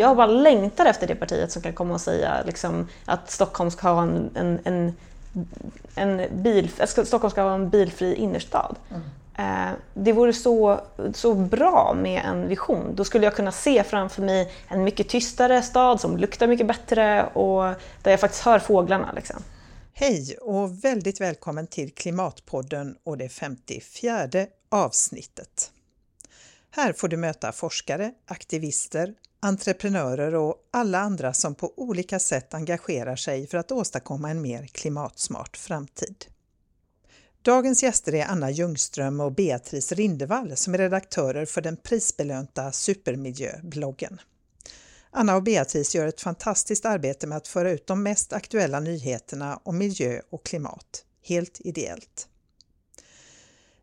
Jag bara längtar efter det partiet som kan komma och säga liksom, att Stockholm ska ha en, en, en, en bil, Stockholm ska ha en bilfri innerstad. Mm. Eh, det vore så, så bra med en vision. Då skulle jag kunna se framför mig en mycket tystare stad som luktar mycket bättre och där jag faktiskt hör fåglarna. Liksom. Hej och väldigt välkommen till Klimatpodden och det 54 avsnittet. Här får du möta forskare, aktivister, entreprenörer och alla andra som på olika sätt engagerar sig för att åstadkomma en mer klimatsmart framtid. Dagens gäster är Anna Ljungström och Beatrice Rindevall som är redaktörer för den prisbelönta Supermiljöbloggen. Anna och Beatrice gör ett fantastiskt arbete med att föra ut de mest aktuella nyheterna om miljö och klimat, helt ideellt.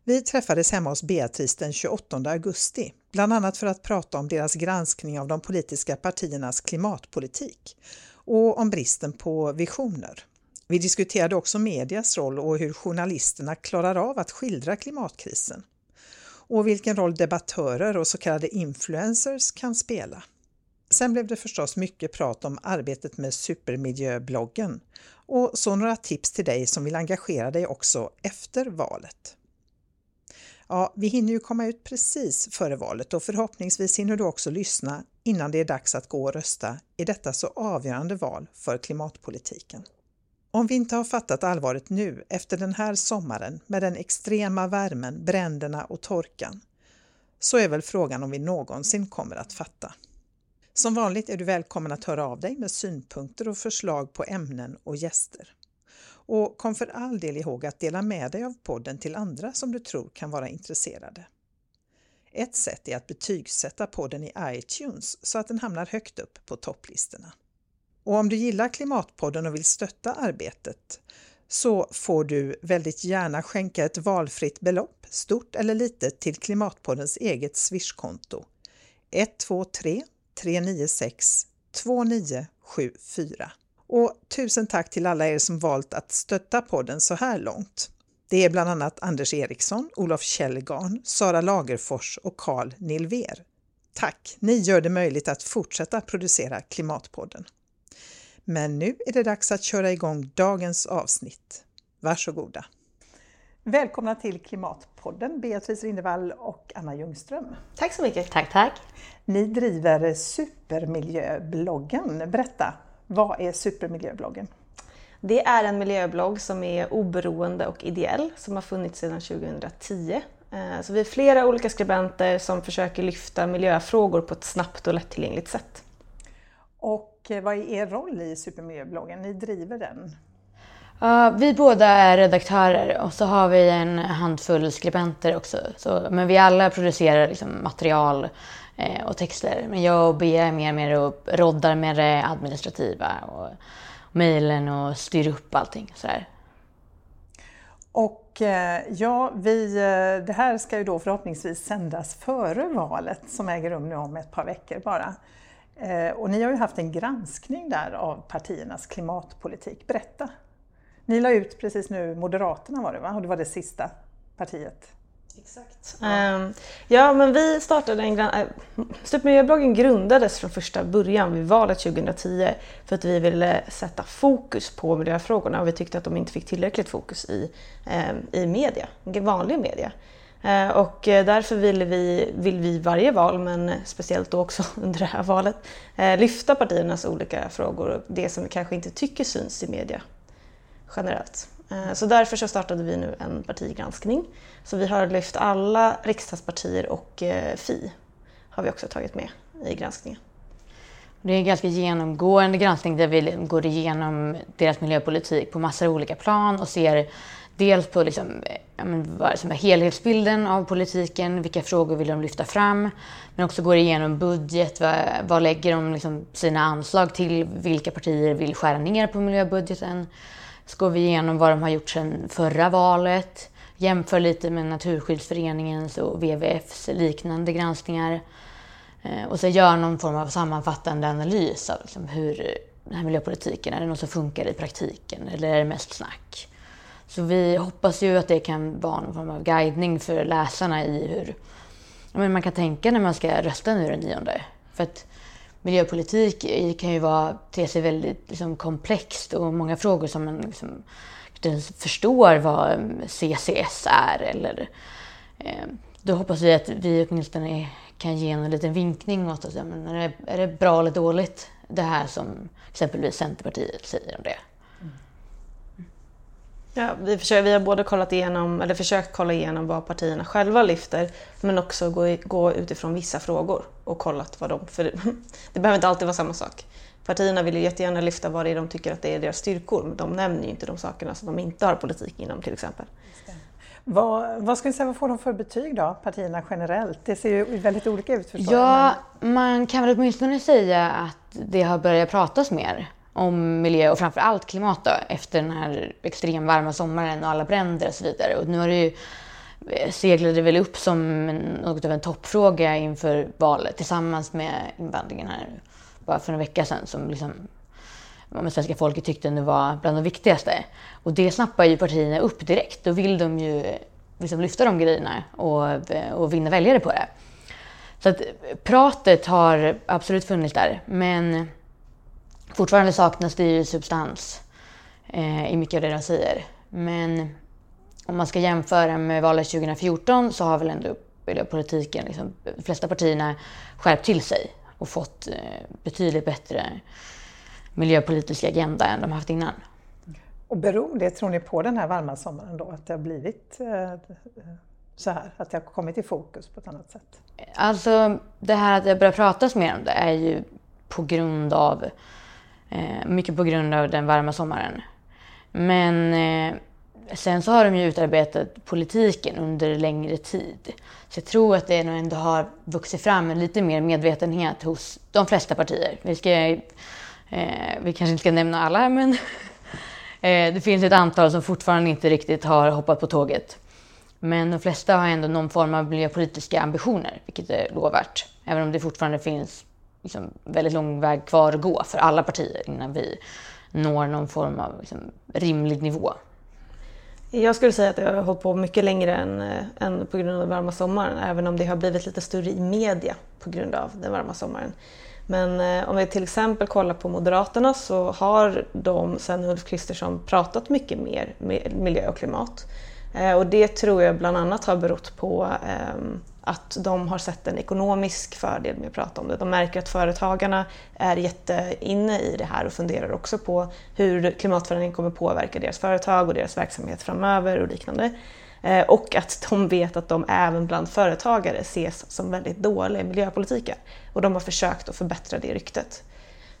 Vi träffades hemma hos Beatrice den 28 augusti, bland annat för att prata om deras granskning av de politiska partiernas klimatpolitik och om bristen på visioner. Vi diskuterade också medias roll och hur journalisterna klarar av att skildra klimatkrisen och vilken roll debattörer och så kallade influencers kan spela. Sen blev det förstås mycket prat om arbetet med supermiljöbloggen och så några tips till dig som vill engagera dig också efter valet. Ja, vi hinner ju komma ut precis före valet och förhoppningsvis hinner du också lyssna innan det är dags att gå och rösta i detta så avgörande val för klimatpolitiken. Om vi inte har fattat allvaret nu efter den här sommaren med den extrema värmen, bränderna och torkan, så är väl frågan om vi någonsin kommer att fatta. Som vanligt är du välkommen att höra av dig med synpunkter och förslag på ämnen och gäster. Och kom för all del ihåg att dela med dig av podden till andra som du tror kan vara intresserade. Ett sätt är att betygsätta podden i iTunes så att den hamnar högt upp på topplistorna. Och om du gillar Klimatpodden och vill stötta arbetet så får du väldigt gärna skänka ett valfritt belopp, stort eller litet, till Klimatpoddens eget swishkonto 123 396 2974. Och tusen tack till alla er som valt att stötta podden så här långt. Det är bland annat Anders Eriksson, Olof Källgarn, Sara Lagerfors och Carl Nilver. Tack! Ni gör det möjligt att fortsätta producera Klimatpodden. Men nu är det dags att köra igång dagens avsnitt. Varsågoda! Välkomna till Klimatpodden Beatrice Rindevall och Anna Ljungström. Tack så mycket! Tack, tack! Ni driver Supermiljöbloggen. Berätta, vad är Supermiljöbloggen? Det är en miljöblogg som är oberoende och ideell som har funnits sedan 2010. Eh, så vi är flera olika skribenter som försöker lyfta miljöfrågor på ett snabbt och lättillgängligt sätt. Och eh, vad är er roll i Supermiljöbloggen? Ni driver den. Uh, vi båda är redaktörer och så har vi en handfull skribenter också. Så, men vi alla producerar liksom material eh, och texter. Men jag och Bea är mer och mer och roddar med det administrativa och mejlen och styr upp allting. Sådär. Och eh, ja, vi, eh, det här ska ju då förhoppningsvis sändas före valet som äger rum nu om ett par veckor bara. Eh, och ni har ju haft en granskning där av partiernas klimatpolitik. Berätta! Ni la ut precis nu, Moderaterna var det va? Och det var det sista partiet. Exakt. Ja. Um, ja, men vi startade en... Uh, äh, Supermiljöbloggen grundades från första början vid valet 2010 för att vi ville sätta fokus på miljöfrågorna och vi tyckte att de inte fick tillräckligt fokus i, ehm, i media, vanlig media. Ehm, och eh, därför vill vi, vill vi varje val, men speciellt då också under det här valet, eh, lyfta partiernas olika frågor och det som vi kanske inte tycker syns i media generellt. Eh, så därför så startade vi nu en partigranskning. Så vi har lyft alla riksdagspartier och eh, Fi har vi också tagit med i granskningen. Det är en ganska genomgående granskning där vi går igenom deras miljöpolitik på massor av olika plan och ser dels på liksom, vad som är helhetsbilden av politiken, vilka frågor vill de lyfta fram, men också går igenom budget, vad, vad lägger de liksom, sina anslag till, vilka partier vill skära ner på miljöbudgeten så går vi igenom vad de har gjort sedan förra valet, jämför lite med Naturskyddsföreningens och WWFs liknande granskningar eh, och så gör någon form av sammanfattande analys av liksom hur den här miljöpolitiken, är det något som funkar i praktiken eller är det mest snack? Så vi hoppas ju att det kan vara någon form av guidning för läsarna i hur man kan tänka när man ska rösta nu den nionde. För att miljöpolitik kan ju vara, te sig väldigt liksom, komplext och många frågor som man liksom, inte förstår vad mm, CCS är. Eller, eh, då hoppas vi att vi åtminstone kan ge en liten vinkning åt oss. Men är, det, är det bra eller dåligt det här som exempelvis Centerpartiet säger om det? Ja, vi, försöker, vi har både kollat igenom, eller försökt kolla igenom vad partierna själva lyfter men också gå, gå utifrån vissa frågor och kollat vad de... För det, det behöver inte alltid vara samma sak. Partierna vill ju jättegärna lyfta vad det är de tycker att det är deras styrkor men de nämner ju inte de sakerna som de inte har politik inom till exempel. Vad, vad ska ni säga, vad får de för betyg då, partierna generellt? Det ser ju väldigt olika ut förstås. Ja, man kan väl åtminstone säga att det har börjat pratas mer om miljö och framför allt klimat då, efter den här extremt varma sommaren och alla bränder och så vidare. Och nu har det ju eh, seglade det väl upp som något av en toppfråga inför valet tillsammans med invandringen här bara för en vecka sedan som liksom om svenska folket tyckte nu var bland de viktigaste. Och det snappar ju partierna upp direkt. Då vill de ju liksom lyfta de grejerna och, eh, och vinna väljare på det. Så att pratet har absolut funnits där, men fortfarande saknas det ju substans eh, i mycket av det de säger. Men om man ska jämföra med valet 2014 så har väl ändå politiken, liksom, de flesta partierna skärpt till sig och fått eh, betydligt bättre miljöpolitisk agenda än de haft innan. Och beror det, tror ni, på den här varma sommaren då? Att det har blivit eh, så här? Att det har kommit i fokus på ett annat sätt? Alltså, det här att det börjar pratas mer om det är ju på grund av, Eh, mycket på grund av den varma sommaren. Men eh, sen så har de ju utarbetat politiken under längre tid. Så jag tror att det nog ändå har vuxit fram en lite mer medvetenhet hos de flesta partier. Vi ska Eh, vi kanske inte ska nämna alla, men eh, det finns ett antal som fortfarande inte riktigt har hoppat på tåget. Men de flesta har ändå någon form av miljöpolitiska ambitioner, vilket är lovvärt. Även om det fortfarande finns liksom, väldigt lång väg kvar att gå för alla partier innan vi når någon form av liksom, rimlig nivå. Jag skulle säga att det har hållit på mycket längre än, eh, än på grund av den varma sommaren, även om det har blivit lite större i media på grund av den varma sommaren. Men eh, om vi till exempel kollar på Moderaterna så har de sedan Ulf Kristersson pratat mycket mer med miljö och klimat. Eh, och det tror jag bland annat har berott på eh, att de har sett en ekonomisk fördel med att prata om det. De märker att företagarna är jätteinne i det här och funderar också på hur klimatförändringen kommer påverka deras företag och deras verksamhet framöver och liknande. Eh, och att de vet att de även bland företagare ses som väldigt dåliga i miljöpolitiken. Och de har försökt att förbättra det ryktet.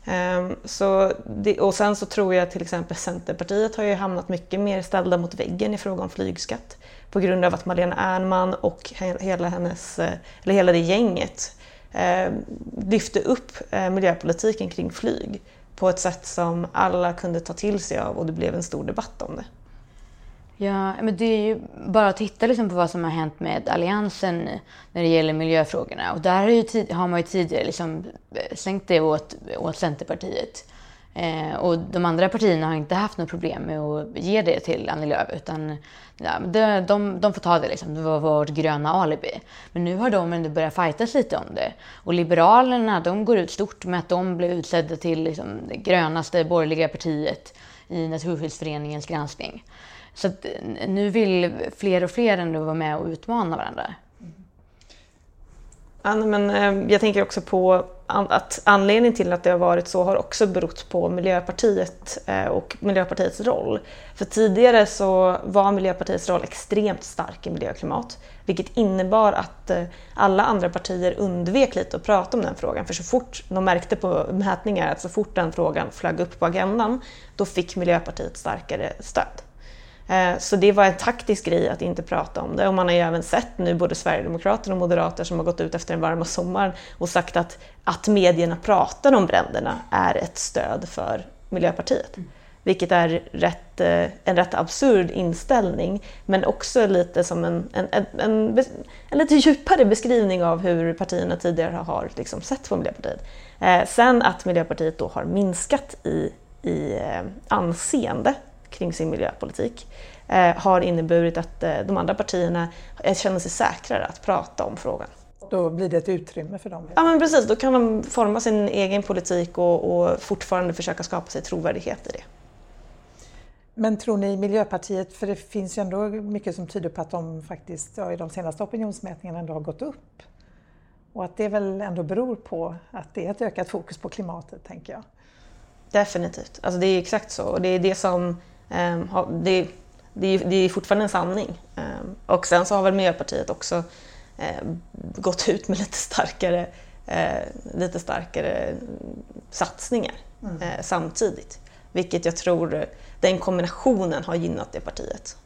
Ehm, så det, och sen så tror jag till exempel Centerpartiet har ju hamnat mycket mer ställda mot väggen i fråga om flygskatt på grund av att Malena Ernman och hela, hennes, eh, eller hela det gänget eh, lyfte upp eh, miljöpolitiken kring flyg på ett sätt som alla kunde ta till sig av och det blev en stor debatt om det. Ja, men det är ju bara att titta liksom på vad som har hänt med Alliansen när det gäller miljöfrågorna. Och där har, ju, har man ju tidigare liksom eh, slängt sänkt det åt, åt Centerpartiet. Eh, och de andra partierna har inte haft något problem med att ge det till Annie Lööf. Utan ja, de, de, de får ta det, liksom. det var vårt gröna alibi. Men nu har de ändå börjat fightas lite om det. Och Liberalerna de går ut stort med att de blev utsedda till liksom, det grönaste borgerliga partiet i Naturskyddsföreningens granskning. Så att, nu vill fler och fler ändå vara med och utmana varandra. Mm. Ja, men, eh, jag tänker också på att anledningen till att det har varit så har också berott på Miljöpartiet eh, och Miljöpartiets roll. För tidigare så var Miljöpartiets roll extremt stark i miljö och klimat, vilket innebar att eh, alla andra partier undvek lite att prata om den frågan. För så fort de märkte på mätningar att så fort den frågan flög upp på agendan, då fick Miljöpartiet starkare stöd. Eh, så det var en taktisk grej att inte prata om det och man har ju även sett nu både Sverigedemokrater och Moderater som har gått ut efter den varma sommaren och sagt att, att medierna pratar om bränderna är ett stöd för Miljöpartiet. Mm. Vilket är rätt, eh, en rätt absurd inställning men också lite som en, en, en, en, en lite djupare beskrivning av hur partierna tidigare har liksom sett på Miljöpartiet. Eh, sen att Miljöpartiet då har minskat i, i anseende kring sin miljöpolitik eh, har inneburit att eh, de andra partierna känner sig säkrare att prata om frågan. Då blir det ett utrymme för dem. Ja men precis, då kan de forma sin egen politik och, och fortfarande försöka skapa sig trovärdighet i det. Men tror ni Miljöpartiet, för det finns ju ändå mycket som tyder på att de faktiskt ja, i de senaste opinionsmätningarna ändå har gått upp. Och att det väl ändå beror på att det är ett ökat fokus på klimatet, tänker jag. Definitivt, alltså det är exakt så. Och det är det som... Det, det, är, det är fortfarande en sanning. Eh, och sen så har väl Miljöpartiet också eh, gått ut med lite starkare, eh, lite starkare satsningar mm. Eh, samtidigt. Vilket jag tror, den kombinationen har gynnat det partiet.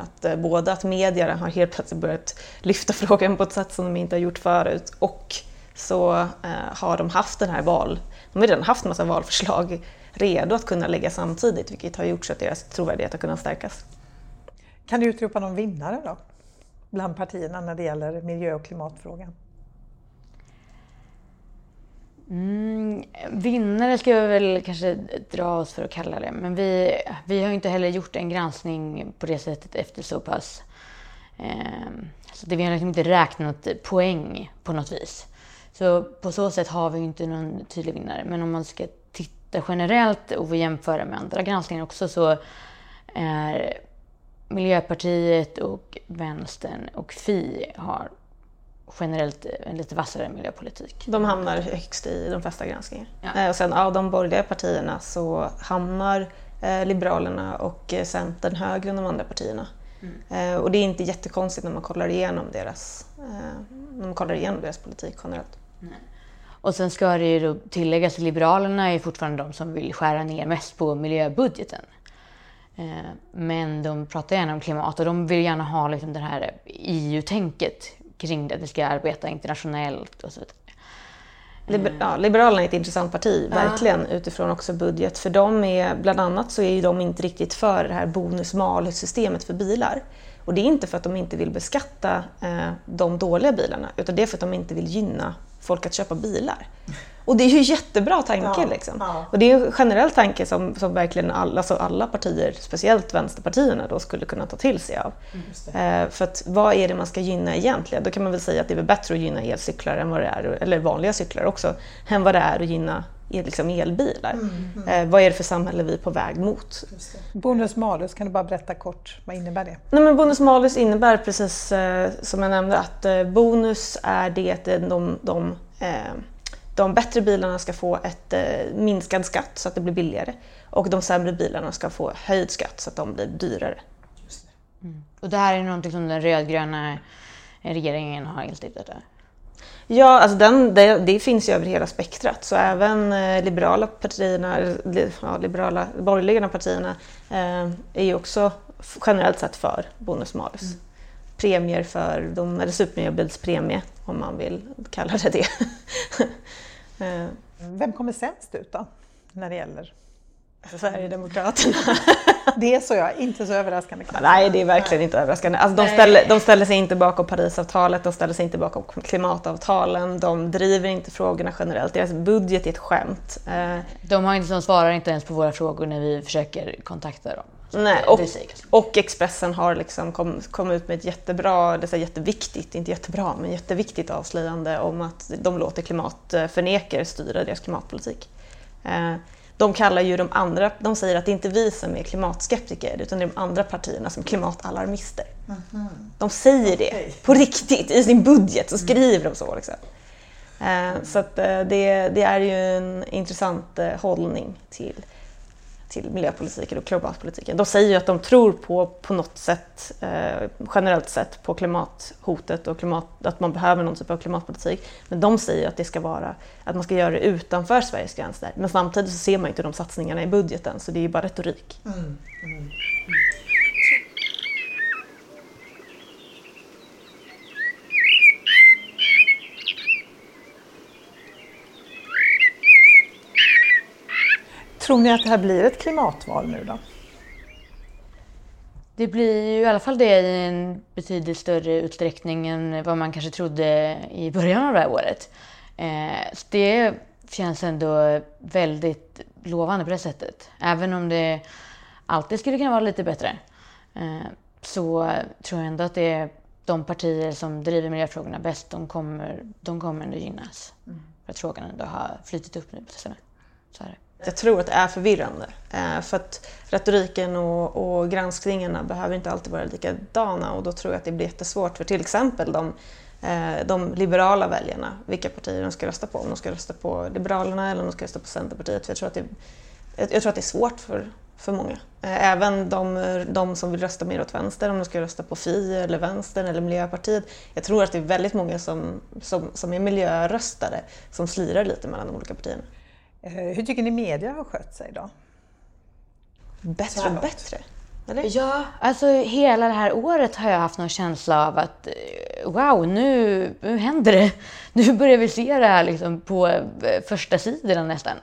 Att både att medierna har helt plötsligt börjat lyfta frågan på ett sätt som de inte har gjort förut och så har de haft den här val, de har redan haft en massa valförslag redo att kunna lägga samtidigt vilket har gjort så att deras trovärdighet har kunnat stärkas. Kan du utropa någon vinnare då? Bland partierna när det gäller miljö och klimatfrågan? Mm, vinnare ska vi väl kanske dra oss för att kalla det. Men vi, vi har inte heller gjort en granskning på det sättet efter så pass... Eh, så det, vi har liksom inte räknat poäng på något vis. Så på så sätt har vi inte någon tydlig vinnare. Men om man ska titta generellt och jämföra med andra granskningar också så är Miljöpartiet och Vänstern och Fi har generellt en lite vassare miljöpolitik. De hamnar högst i de flesta granskningar. Ja. Eh, och sen av de borgerliga partierna så hamnar eh, Liberalerna och eh, Centern högre än de andra partierna. Mm. Och det är inte jättekonstigt när man kollar igenom deras, när man kollar igenom deras politik generellt. Nej. Och sen ska det ju då tilläggas att Liberalerna är fortfarande de som vill skära ner mest på miljöbudgeten. Men de pratar gärna om klimat och de vill gärna ha liksom det här EU-tänket kring det, att vi ska arbeta internationellt och så vidare. Liber ja, Liberalerna är ett intressant parti, verkligen, utifrån också budget. För de är, bland annat så är ju de inte riktigt för det här bonus-malus-systemet för bilar. Och det är inte för att de inte vill beskatta eh, de dåliga bilarna, utan det är för att de inte vill gynna folk att köpa bilar. Och det är ju jättebra tanke. Ja, liksom. ja. Och det är en generell tanke som, som verkligen alla, alltså alla partier, speciellt vänsterpartierna, då skulle kunna ta till sig av. Eh, för att vad är det man ska gynna egentligen? Då kan man väl säga att det är bättre att gynna elcyklar, än vad det är, eller vanliga cyklar också, än vad det är att gynna liksom elbilar. Mm, mm. Eh, vad är det för samhälle vi är på väg mot? Bonus malus, kan du bara berätta kort, vad innebär det? Nej, men bonus malus innebär precis eh, som jag nämnde att eh, bonus är det de, de eh, de bättre bilarna ska få ett eh, minskad skatt så att det blir billigare och de sämre bilarna ska få höjd skatt så att de blir dyrare. Mm. Och det här är någonting som den rödgröna regeringen har instiftat? Ja, alltså den, det, det, finns ju över hela spektrat. Så även eh, liberala partierna, ja, liberala, borgerliga partierna eh, är ju också generellt sett för bonus malus. Mm. Premier för de, eller supermiljöbilspremie om man vill kalla det det. Eh, vem kommer sämst ut då, när det gäller Sverigedemokraterna. det är så ja, inte så överraskande kanske. Nej, det är verkligen inte överraskande. Alltså, de, ställer, de ställer sig inte bakom Parisavtalet, de ställer sig inte bakom klimatavtalen, de driver inte frågorna generellt. Deras budget är ett skämt. Eh, de, har inte, de svarar inte ens på våra frågor när vi försöker kontakta dem. Nej, och, och, Expressen har liksom kommit kom ut med ett jättebra, det är jätteviktigt, inte jättebra, men jätteviktigt avslöjande om att de låter klimatförnekare styra deras klimatpolitik. Eh, de kallar ju de andra, de säger att det är inte vi som är klimatskeptiker utan det är de andra partierna som är klimatalarmister. Mm. De säger okay. det på riktigt, i sin budget så skriver mm. de så. Liksom. Eh, så att eh, det, det, är ju en intressant hållning till till miljöpolitiken och klimatpolitiken. De säger ju att de tror på, på något sätt, eh, generellt sett, på klimathotet och klimat, att man behöver någon typ av klimatpolitik. Men de säger att det ska vara, att man ska göra det utanför Sveriges gränser. Men samtidigt så ser man inte de satsningarna i budgeten, så det är ju bara retorik. Mm. Mm. Tror ni att det här blir ett klimatval nu då? Det blir ju i alla fall det i en betydligt större utsträckning än vad man kanske trodde i början av det här året. Eh, så det känns ändå väldigt lovande på det sättet. Även om det alltid skulle kunna vara lite bättre. Eh, så tror jag ändå att det de partier som driver miljöfrågorna bäst, de kommer, de kommer ändå gynnas. Mm. För att frågan ändå har flyttit upp nu på sistone. Så är det. Jag tror att det är förvirrande. Eh, för att retoriken och, och granskningarna behöver inte alltid vara likadana och då tror jag att det blir jättesvårt för till exempel de, eh, de liberala väljarna, vilka partier de ska rösta på. Om de ska rösta på Liberalerna eller om de ska rösta på Centerpartiet. För jag, tror att det, jag tror att det är svårt för, för många. Eh, även de, de som vill rösta mer åt vänster, om de ska rösta på Fi eller Vänstern eller Miljöpartiet. Jag tror att det är väldigt många som, som, som är miljöröstare som slirar lite mellan de olika partierna. Eh, hur tycker ni media har skött sig då? Bättre och bättre. Eller? Ja, alltså hela det här året har jag haft någon känsla av att eh, wow, nu, nu händer det. Nu börjar vi se det här liksom på eh, första sidorna nästan.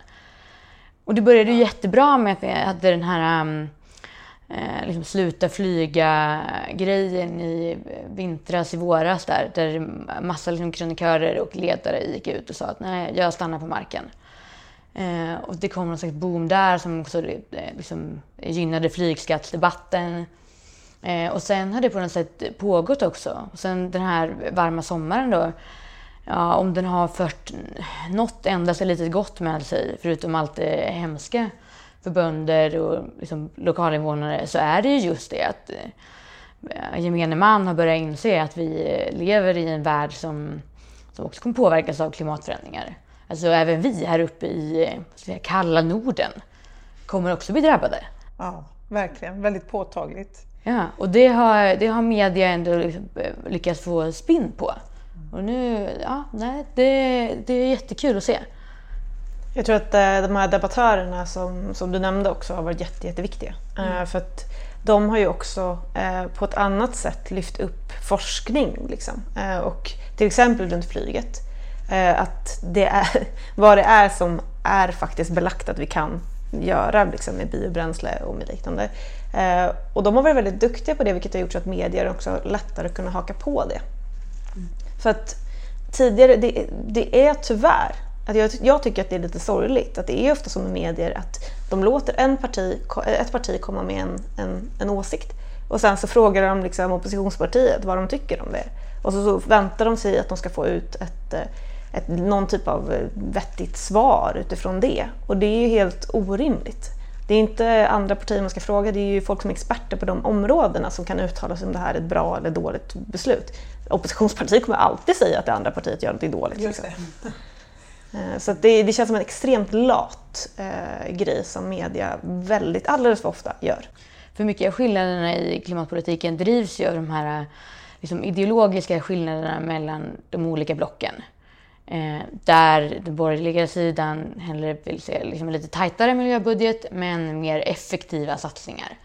Och det började ju jättebra med att vi hade den här um, liksom sluta flyga-grejen i vintras, i våras där, där massa liksom kronikörer och ledare gick ut och sa att nej, jag stannar på marken. Eh, och det kom någon slags boom där som också eh, liksom, gynnade flygskattsdebatten. Eh, och sen har det på något sätt pågått också. Och sen den här varma sommaren då, ja, om den har fört något endast litet gott med sig, förutom allt det hemska för bönder och liksom, lokalinvånare, så är det ju just det att eh, gemene man har börjat inse att vi eh, lever i en värld som, som också kommer påverkas av klimatförändringar. Alltså även vi här uppe i säga, kalla Norden kommer också bli drabbade. Ja, verkligen. Väldigt påtagligt. Ja, och det har, det har media ändå eh, lyckats få spinn på. Och nu, ja, nej, det, det är jättekul att se. Jag tror att eh, de här debattörerna som, som du nämnde också har varit jätte, jätteviktiga. Eh, mm. För att de har ju också på ett annat sätt lyft upp forskning. Liksom. Och till exempel runt flyget. Eh, att det är vad det är som är faktiskt belagt att vi kan göra liksom, med biobränsle och med liknande. Eh, och de har varit väldigt duktiga på det vilket har gjort så att medier också lättare kunnat haka på det. Mm. För att tidigare, det, det är tyvärr, att jag, jag, tycker att det är lite sorgligt att det är ofta som med medier att de låter en parti, ett parti komma med en, en, en åsikt och sen så frågar de liksom oppositionspartiet vad de tycker om det. Och så, så väntar de sig att de ska få ut ett ett, någon typ av eh, vettigt svar utifrån det. Och det är ju helt orimligt. Det är inte andra partier man ska fråga, det är ju folk som är experter på de områdena som kan uttala sig om det här är ett bra eller dåligt beslut. Oppositionspartiet kommer alltid säga att det andra partiet gör något dåligt. Liksom. Eh, så det, det, känns som en extremt lat eh, grej som media väldigt, alldeles för ofta gör. För mycket av skillnaderna i klimatpolitiken drivs ju av de här liksom, ideologiska skillnaderna mellan de olika blocken. Eh, där den borgerliga sidan hellre vill se liksom en lite tajtare miljöbudget men mer effektiva satsningar.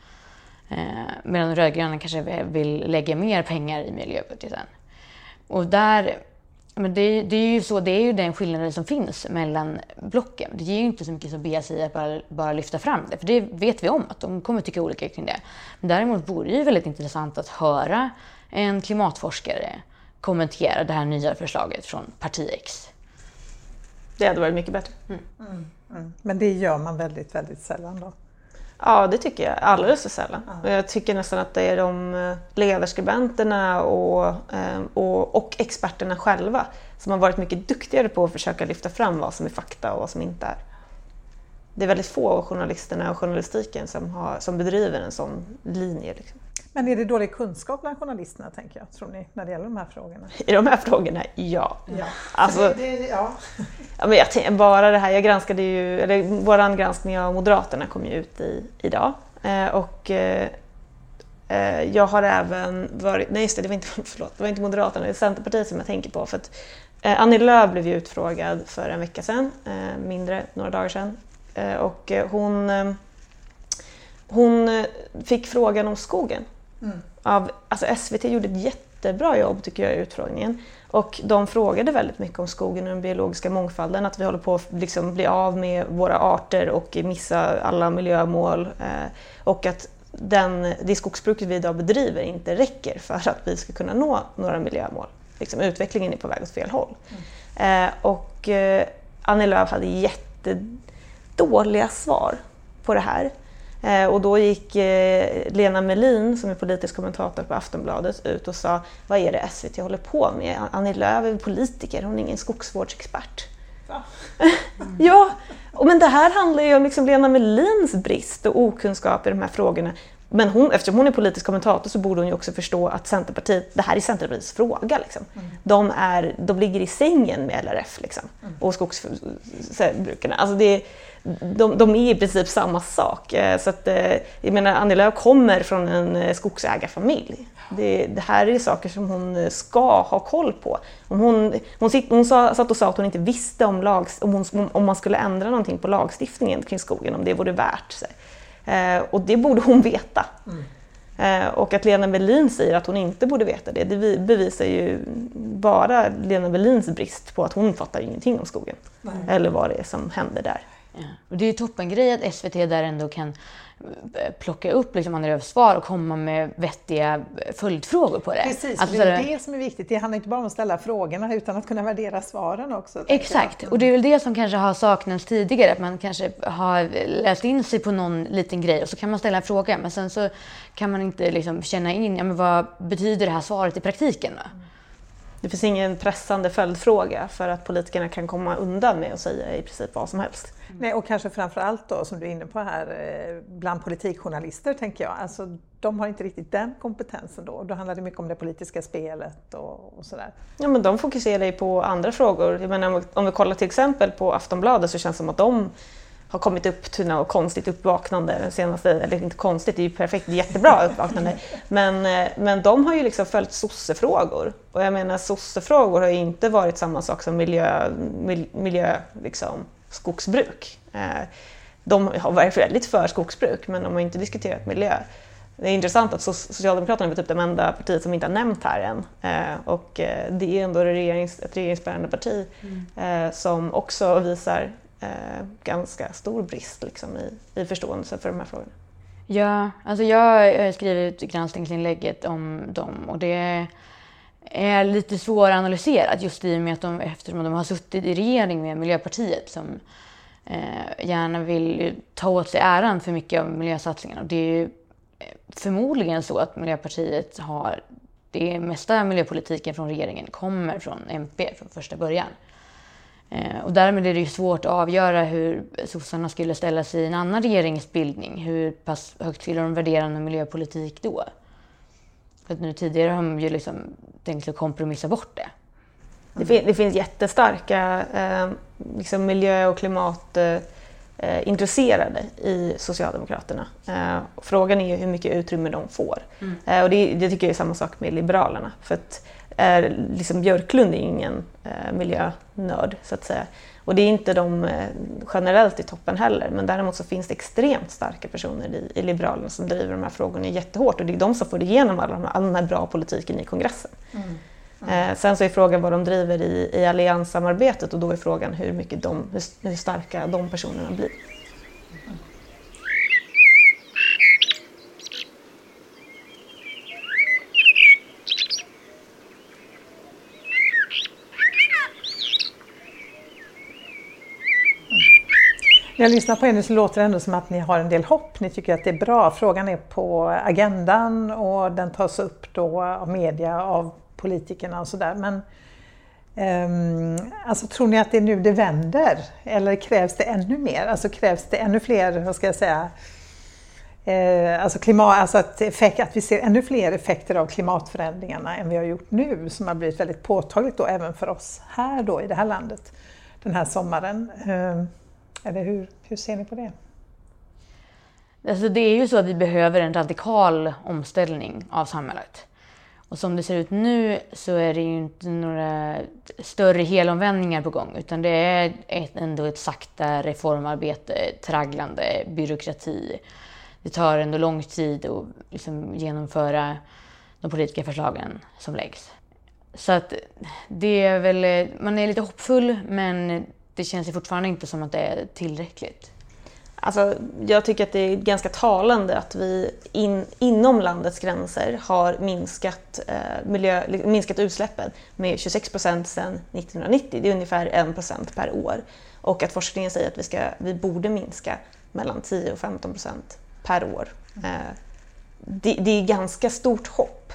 Eh, medan de rödgröna kanske vill lägga mer pengar i miljöbudgeten. Och där, men det, det, är ju så, det är ju den skillnaden som finns mellan blocken. Det ger ju inte så mycket som BSI att bara, bara lyfta fram det, för det vet vi om att de kommer tycka olika kring det. Men däremot vore det ju väldigt intressant att höra en klimatforskare kommentera det här nya förslaget från Parti X. Det hade varit mycket bättre. Mm. Mm. Mm. Men det gör man väldigt, väldigt sällan då? Ja, det tycker jag. Alldeles för sällan. Ja. Jag tycker nästan att det är de eh, ledarskribenterna och, eh, och, och experterna själva som har varit mycket duktigare på att försöka lyfta fram vad som är fakta och vad som inte är. Det är väldigt få av journalisterna och journalistiken som, har, som bedriver en sån linje. Liksom. Men är det dålig kunskap bland journalisterna, tänker jag, tror ni, när det gäller de här frågorna? I de här frågorna, ja. ja. Alltså, det, det, ja. ja men jag tänkte, bara det här, jag granskade ju, eller vår granskning av Moderaterna kom ju ut i, idag. Eh, och eh, eh, jag har även varit, nej just det, det var inte, förlåt, det var inte Moderaterna, det är Centerpartiet som jag tänker på. För att, eh, Annie Lööf blev ju utfrågad för en vecka sedan, eh, mindre, några dagar sedan. Eh, och hon, hon fick frågan om skogen Mm. Av, alltså SVT gjorde ett jättebra jobb tycker jag i utfrågningen. Och de frågade väldigt mycket om skogen och den biologiska mångfalden, att vi håller på att liksom bli av med våra arter och missa alla miljömål. Eh, och att den, det skogsbruket vi idag bedriver inte räcker för att vi ska kunna nå några miljömål. Liksom, utvecklingen är på väg åt fel håll. Mm. Eh, och eh, Annie Lööf hade jättedåliga svar på det här. Eh, och då gick eh, Lena Melin, som är politisk kommentator på Aftonbladet, ut och sa vad är det SVT håller på med? Annie Lööf är politiker, hon är ingen skogsvårdsexpert. Mm. ja, men det här handlar ju om liksom Lena Melins brist och okunskap i de här frågorna. Men hon, eftersom hon är politisk kommentator så borde hon ju också förstå att Centerpartiet, det här är Centerpartiets fråga. Liksom. Mm. De, är, de ligger i sängen med LRF liksom, mm. och skogsbrukarna. Alltså det, de, de är i princip samma sak. Eh, så att, eh, jag menar, Annie Lööf kommer från en eh, skogsägarfamilj. Det, det, här är saker som hon ska ha koll på. Om hon, hon, sitt, hon sa, satt och sa att hon inte visste om, lags, om, hon, om man skulle ändra någonting på lagstiftningen kring skogen, om det vore värt sig. Eh, och det borde hon veta. Mm. Eh, och att Lena Melin säger att hon inte borde veta det, det bevisar ju bara Lena Melins brist på att hon fattar ingenting om skogen. Nej. Eller vad det är som händer där. Ja. Och det är ju toppengrej att SVT där ändå kan plocka upp liksom Lööfs svar och komma med vettiga följdfrågor på det. Precis, alltså, det är det som är viktigt. Det handlar inte bara om att ställa frågorna utan att kunna värdera svaren också. Exakt, och det är väl det som kanske har saknats tidigare. Att man kanske har läst in sig på någon liten grej och så kan man ställa en fråga men sen så kan man inte liksom känna in, ja, men vad betyder det här svaret i praktiken? Då? Mm. Det finns ingen pressande följdfråga för att politikerna kan komma undan med att säga i princip vad som helst. Nej, och kanske framför allt då, som du är inne på här, eh, bland politikjournalister tänker jag. Alltså, de har inte riktigt den kompetensen då. Då handlar det mycket om det politiska spelet och, och sådär. Ja, men de fokuserar ju på andra frågor. Jag menar, om vi kollar till exempel på Aftonbladet så känns det som att de har kommit upp till något konstigt uppvaknande den senaste, eller inte konstigt, det är ju perfekt, jättebra uppvaknande. Men, eh, men de har ju liksom följt sossefrågor. Och jag menar sossefrågor har ju inte varit samma sak som miljö, miljö liksom, skogsbruk. Eh, de har varit väldigt för skogsbruk men de har inte diskuterat miljö. Det är intressant att Socialdemokraterna är typ det enda partiet som inte har nämnt här än. Eh, och det är ändå ett regeringsbärande parti mm. som också visar eh, ganska stor brist liksom, i, i förståelse för de här frågorna. Ja, alltså jag har skrivit granskningsinlägget om dem och det är lite svåranalyserat just i och med att de, eftersom de har suttit i regering med Miljöpartiet som eh, gärna vill ta åt sig äran för mycket av miljösatsningarna. Och det är ju eh, förmodligen så att Miljöpartiet har det mesta miljöpolitiken från regeringen kommer från MP från första början. Eh, och därmed är det ju svårt att avgöra hur sossarna skulle ställa sig i en annan regeringsbildning. Hur pass högt skulle de värdera miljöpolitik då? För nu tidigare har de ju liksom tänkt att kompromissa bort det. Det, fin det finns jättestarka eh, liksom miljö och klimatintresserade eh, i Socialdemokraterna. Eh, frågan är ju hur mycket utrymme de får. Mm. Eh, och det, det, tycker jag är samma sak med Liberalerna. För att är, liksom Björklund är ingen eh, miljönörd så att säga. Och det är inte de eh, generellt i toppen heller, men däremot så finns det extremt starka personer i, i Liberalerna som driver de här frågorna jättehårt och det är de som får igenom all, all den här bra politiken i kongressen. Mm. Mm. Eh, sen så är frågan vad de driver i, i allianssamarbetet och då är frågan hur, mycket de, hur, hur starka de personerna blir. När jag lyssnar på er nu så låter det ändå som att ni har en del hopp. Ni tycker att det är bra. Frågan är på agendan och den tas upp då av media, av politikerna och sådär. Men um, alltså, tror ni att det är nu det vänder? Eller krävs det ännu mer? Alltså krävs det ännu fler, vad ska jag säga, eh, alltså, klimat, alltså att, effekt, att vi ser ännu fler effekter av klimatförändringarna än vi har gjort nu som har blivit väldigt påtagligt då även för oss här då i det här landet den här sommaren. Eh, eller hur, hur ser ni på det? Alltså det är ju så att vi behöver en radikal omställning av samhället. Och som det ser ut nu så är det ju inte några större helomvändningar på gång utan det är ett, ändå ett sakta reformarbete, tragglande, byråkrati. Det tar ändå lång tid att liksom genomföra de politiska förslagen som läggs. Så att det är väl, man är lite hoppfull men det känns ju fortfarande inte som att det är tillräckligt. Alltså, jag tycker att det är ganska talande att vi in, inom landets gränser har minskat, eh, miljö, minskat utsläppen med 26 procent sedan 1990. Det är ungefär 1 procent per år. Och att forskningen säger att vi, ska, vi borde minska mellan 10 och 15 procent per år. Eh, det, det är ganska stort hopp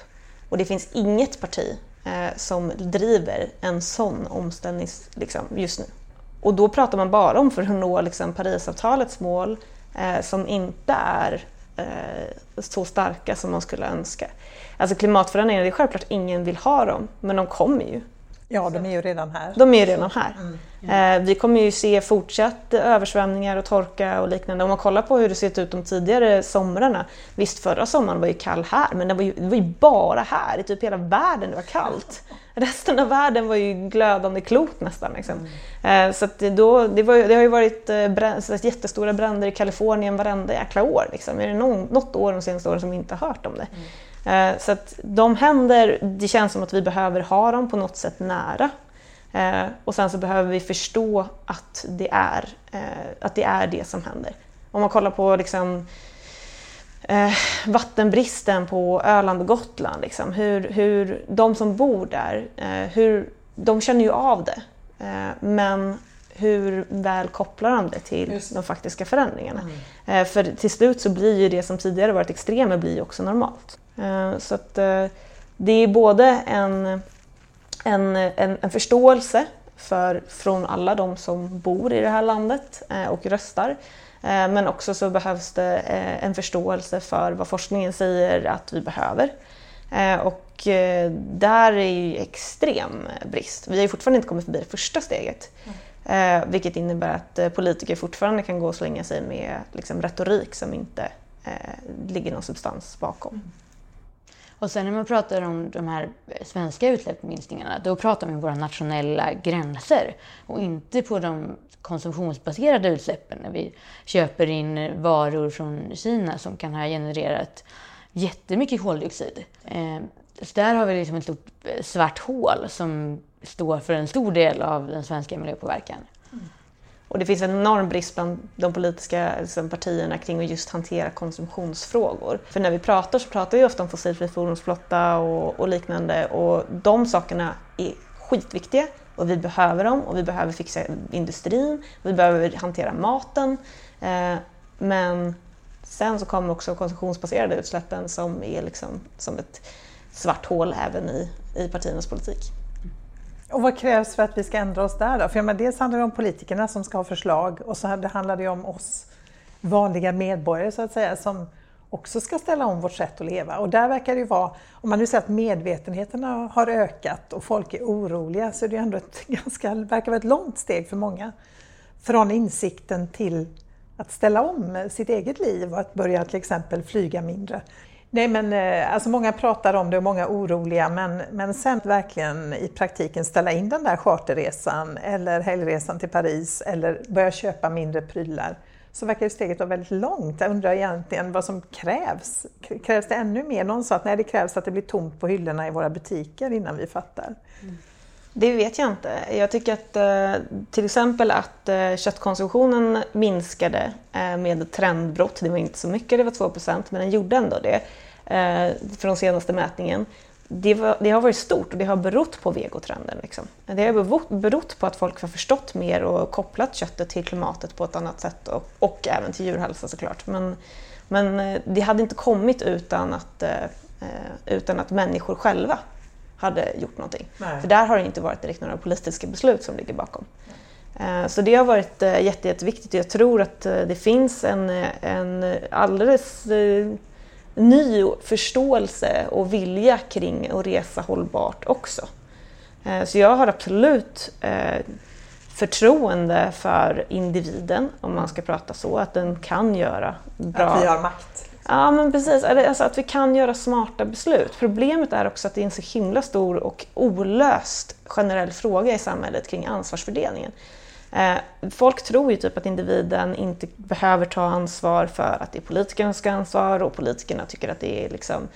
och det finns inget parti eh, som driver en sån omställning liksom, just nu. Och då pratar man bara om för att nå liksom, Parisavtalets mål eh, som inte är eh, så starka som man skulle önska. Alltså klimatförändringar, det är självklart ingen vill ha dem, men de kommer ju. Ja, de är ju redan här. De är ju redan här. Mm. Mm. vi kommer ju se fortsatt översvämningar och torka och liknande. Om man kollar på hur det sett ut de tidigare somrarna. Visst, förra sommaren var ju kall här, men det var ju, det var ju bara här. I typ hela världen det var kallt. Resten av världen var ju glödande klot nästan. Liksom. Mm. Så då, det, var, det, har ju varit eh, brand, jättestora bränder i Kalifornien varenda jäkla år. Liksom. Är det någon, något år de senaste åren som inte har hört om det? Mm. Eh, så att de händer, det känns som att vi behöver ha dem på något sätt nära. Eh, och sen så behöver vi förstå att det är, eh, att det, är det som händer. Om man kollar på liksom, vattenbristen på Öland och Gotland, liksom, hur, hur de som bor där, hur, de känner ju av det. men hur väl kopplar de det till Just. de faktiska förändringarna? Mm. för till slut så blir ju det som tidigare varit extremer blir också normalt. Eh, så att eh, det är både en, en, en, en förståelse för, från alla de som bor i det här landet eh, och röstar. Men också så behövs det en förståelse för vad forskningen säger att vi behöver. Och där är ju extrem brist. Vi har fortfarande inte kommit förbi det första steget. Mm. Vilket innebär att politiker fortfarande kan gå och slänga sig med liksom, retorik som inte ligger någon substans bakom. Och sen när man pratar om de här svenska utsläppsminskningarna, då pratar vi om våra nationella gränser och inte på de konsumtionsbaserade utsläppen när vi köper in varor från Kina som kan ha genererat jättemycket koldioxid. Eh, så där har vi liksom ett stort eh, svart hål som står för en stor del av den svenska miljöpåverkan. Och det finns en enorm brist bland de politiska liksom, partierna kring att just hantera konsumtionsfrågor. För när vi pratar så pratar vi ofta om fossilfri fordonsflotta och, och liknande och de sakerna är skitviktiga och vi behöver dem och vi behöver fixa industrin och vi behöver hantera maten. Eh, men sen så kommer också konsumtionsbaserade utsläppen som är liksom som ett svart hål även i, i partiernas politik. Och vad krävs för att vi ska ändra oss där då? För menar, dels handlar det om politikerna som ska ha förslag och så det handlar det om oss vanliga medborgare så att säga som också ska ställa om vårt sätt att leva. Och där verkar det ju vara, om man nu säger att medvetenheten har ökat och folk är oroliga så är det ju ändå ett ganska, verkar vara ett långt steg för många. Från insikten till att ställa om sitt eget liv och att börja till exempel flyga mindre. Nej men eh, alltså många pratar om det och många är oroliga men, men sen verkligen i praktiken ställa in den där charterresan eller helgresan till Paris eller börja köpa mindre prylar så verkar steget vara väldigt långt. Jag undrar egentligen vad som krävs. Krävs det ännu mer? Någon sa att nej, det krävs att det blir tomt på hyllorna i våra butiker innan vi fattar. Mm. Det vet jag inte. Jag tycker att eh, till exempel att eh, köttkonsumtionen minskade eh, med trendbrott. Det var inte så mycket, det var 2% men den gjorde ändå det Från senaste mätningen. Det, var, det, har varit stort och det har berott på vegotrenden. Liksom. Det har berott på att folk har förstått mer och kopplat köttet till klimatet på ett annat sätt och, och även till djurhälsa såklart. Men, men det hade inte kommit utan att, utan att människor själva hade gjort någonting. Nej. För där har det inte varit direkt några politiska beslut som ligger bakom. Nej. Så det har varit jätte, jätteviktigt. Jag tror att det finns en, en alldeles ny förståelse och vilja kring att resa hållbart också. Eh, så jag har absolut eh, förtroende för individen, om man ska prata så, att den kan göra bra... Att vi har makt? Ja, men precis. Alltså att vi kan göra smarta beslut. Problemet är också att det är en så himla stor och olöst generell fråga i samhället kring ansvarsfördelningen. Eh, folk tror ju typ att individen inte behöver ta ansvar för att det är politikerna som ska ha ansvar och politikerna tycker att det är liksom,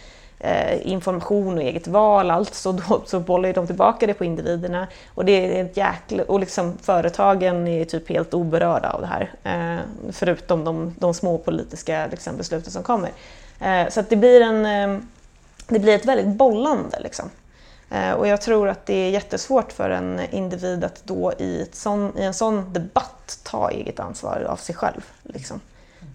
Eh, information och eget val, alltså då, så bollar de tillbaka det på individerna. Och, det är ett jäkla, och liksom, företagen är typ helt oberörda av det här, eh, förutom de, de små politiska liksom, besluten som kommer. Eh, så att det blir, en, eh, det blir ett väldigt bollande. Liksom. Eh, och jag tror att det är jättesvårt för en individ att då i, sån, i en sån debatt ta eget ansvar av sig själv. Liksom.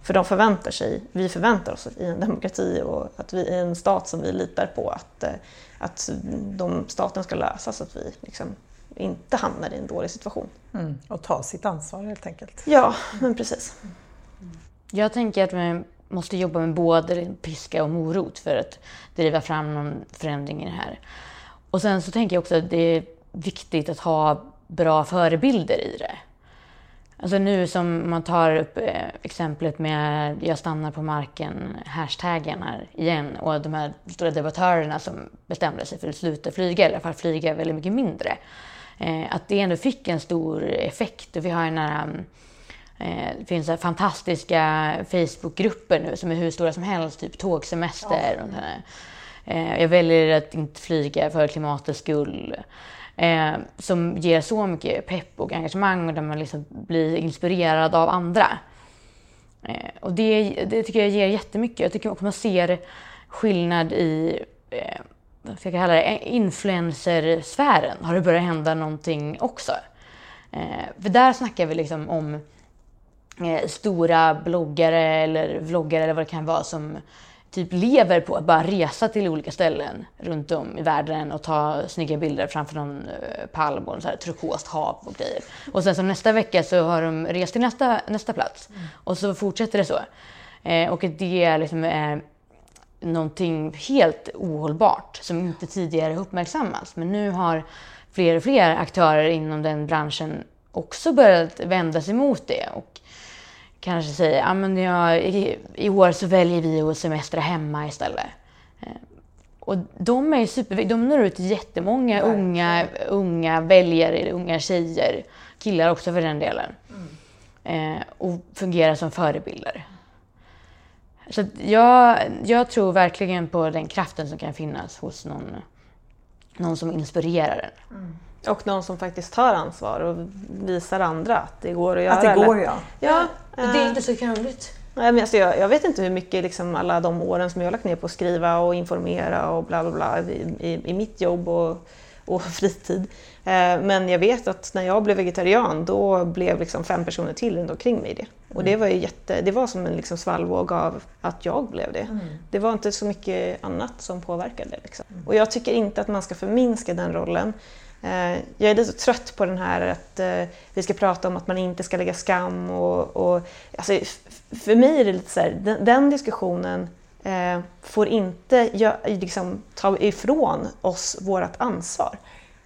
För de förväntar sig, vi förväntar oss i en demokrati och att vi i en stat som vi litar på att, eh, att de, staten ska lösa så att vi liksom inte hamnar i en dålig situation. Mm, och ta sitt ansvar helt enkelt. Ja, men precis. Jag tänker att vi måste jobba med både piska och morot för att driva fram någon förändring i det här. Och sen så tänker jag också att det är viktigt att ha bra förebilder i det. Alltså nu som man tar upp eh, exemplet med jag stannar på marken, hashtaggen här igen och de här stora debattörerna som bestämde sig för att sluta flyga, eller alla fall flyga väldigt mycket mindre. Eh, att det ändå fick en stor effekt och vi har den här eh, det finns fantastiska Facebookgrupper nu som är hur stora som helst, typ tågsemester. Och eh, jag väljer att inte flyga för klimatets skull. Eh, som ger så mycket pepp och engagemang och där man liksom blir inspirerad av andra. Eh, och det, det tycker jag ger jättemycket. Jag tycker också man ser skillnad i eh, vad ska jag kalla det, eh, influencersfären har det börjat hända någonting också. Eh, för där snackar vi liksom om eh, stora bloggare eller vloggare eller vad det kan vara som typ lever på att bara resa till olika ställen runt om i världen och ta snygga bilder framför någon eh, palm och så här turkost hav och grejer. Och sen så nästa vecka så har de rest till nästa, nästa plats och så fortsätter det så. Eh, och det är liksom eh, någonting helt ohållbart som inte tidigare uppmärksammats. Men nu har fler och fler aktörer inom den branschen också börjat vända sig mot det och kanske säga ja, men jag, i, i år så väljer vi att semestra hemma istället. Eh, och de är superviktiga. De når ut till jättemånga unga, unga väljare, unga tjejer, killar också för den delen. Mm. Eh, och fungerar som förebilder. Så jag, jag tror verkligen på den kraften som kan finnas hos någon, någon som inspirerar en. Mm. Och någon som faktiskt tar ansvar och visar andra att det går att göra. Att det går, ja. ja. Det är inte så krångligt. Nej, men alltså jag, jag, vet inte hur mycket liksom alla de åren som jag har lagt ner på att skriva och informera och bla bla bla i, i, i mitt jobb och, och fritid. Eh, men jag vet att när jag blev vegetarian då blev liksom fem personer till runt omkring mig det. Och det var, ju jätte, det var som en liksom svallvåg av att jag blev det. Mm. Det var inte så mycket annat som påverkade. Liksom. Mm. Och jag tycker inte att man ska förminska den rollen. Eh, jag är lite trött på den här att eh, vi ska prata om att man inte ska lägga skam. Och, och alltså, för mig är det lite så här, den, den diskussionen eh, får inte liksom, ta ifrån oss vårt ansvar.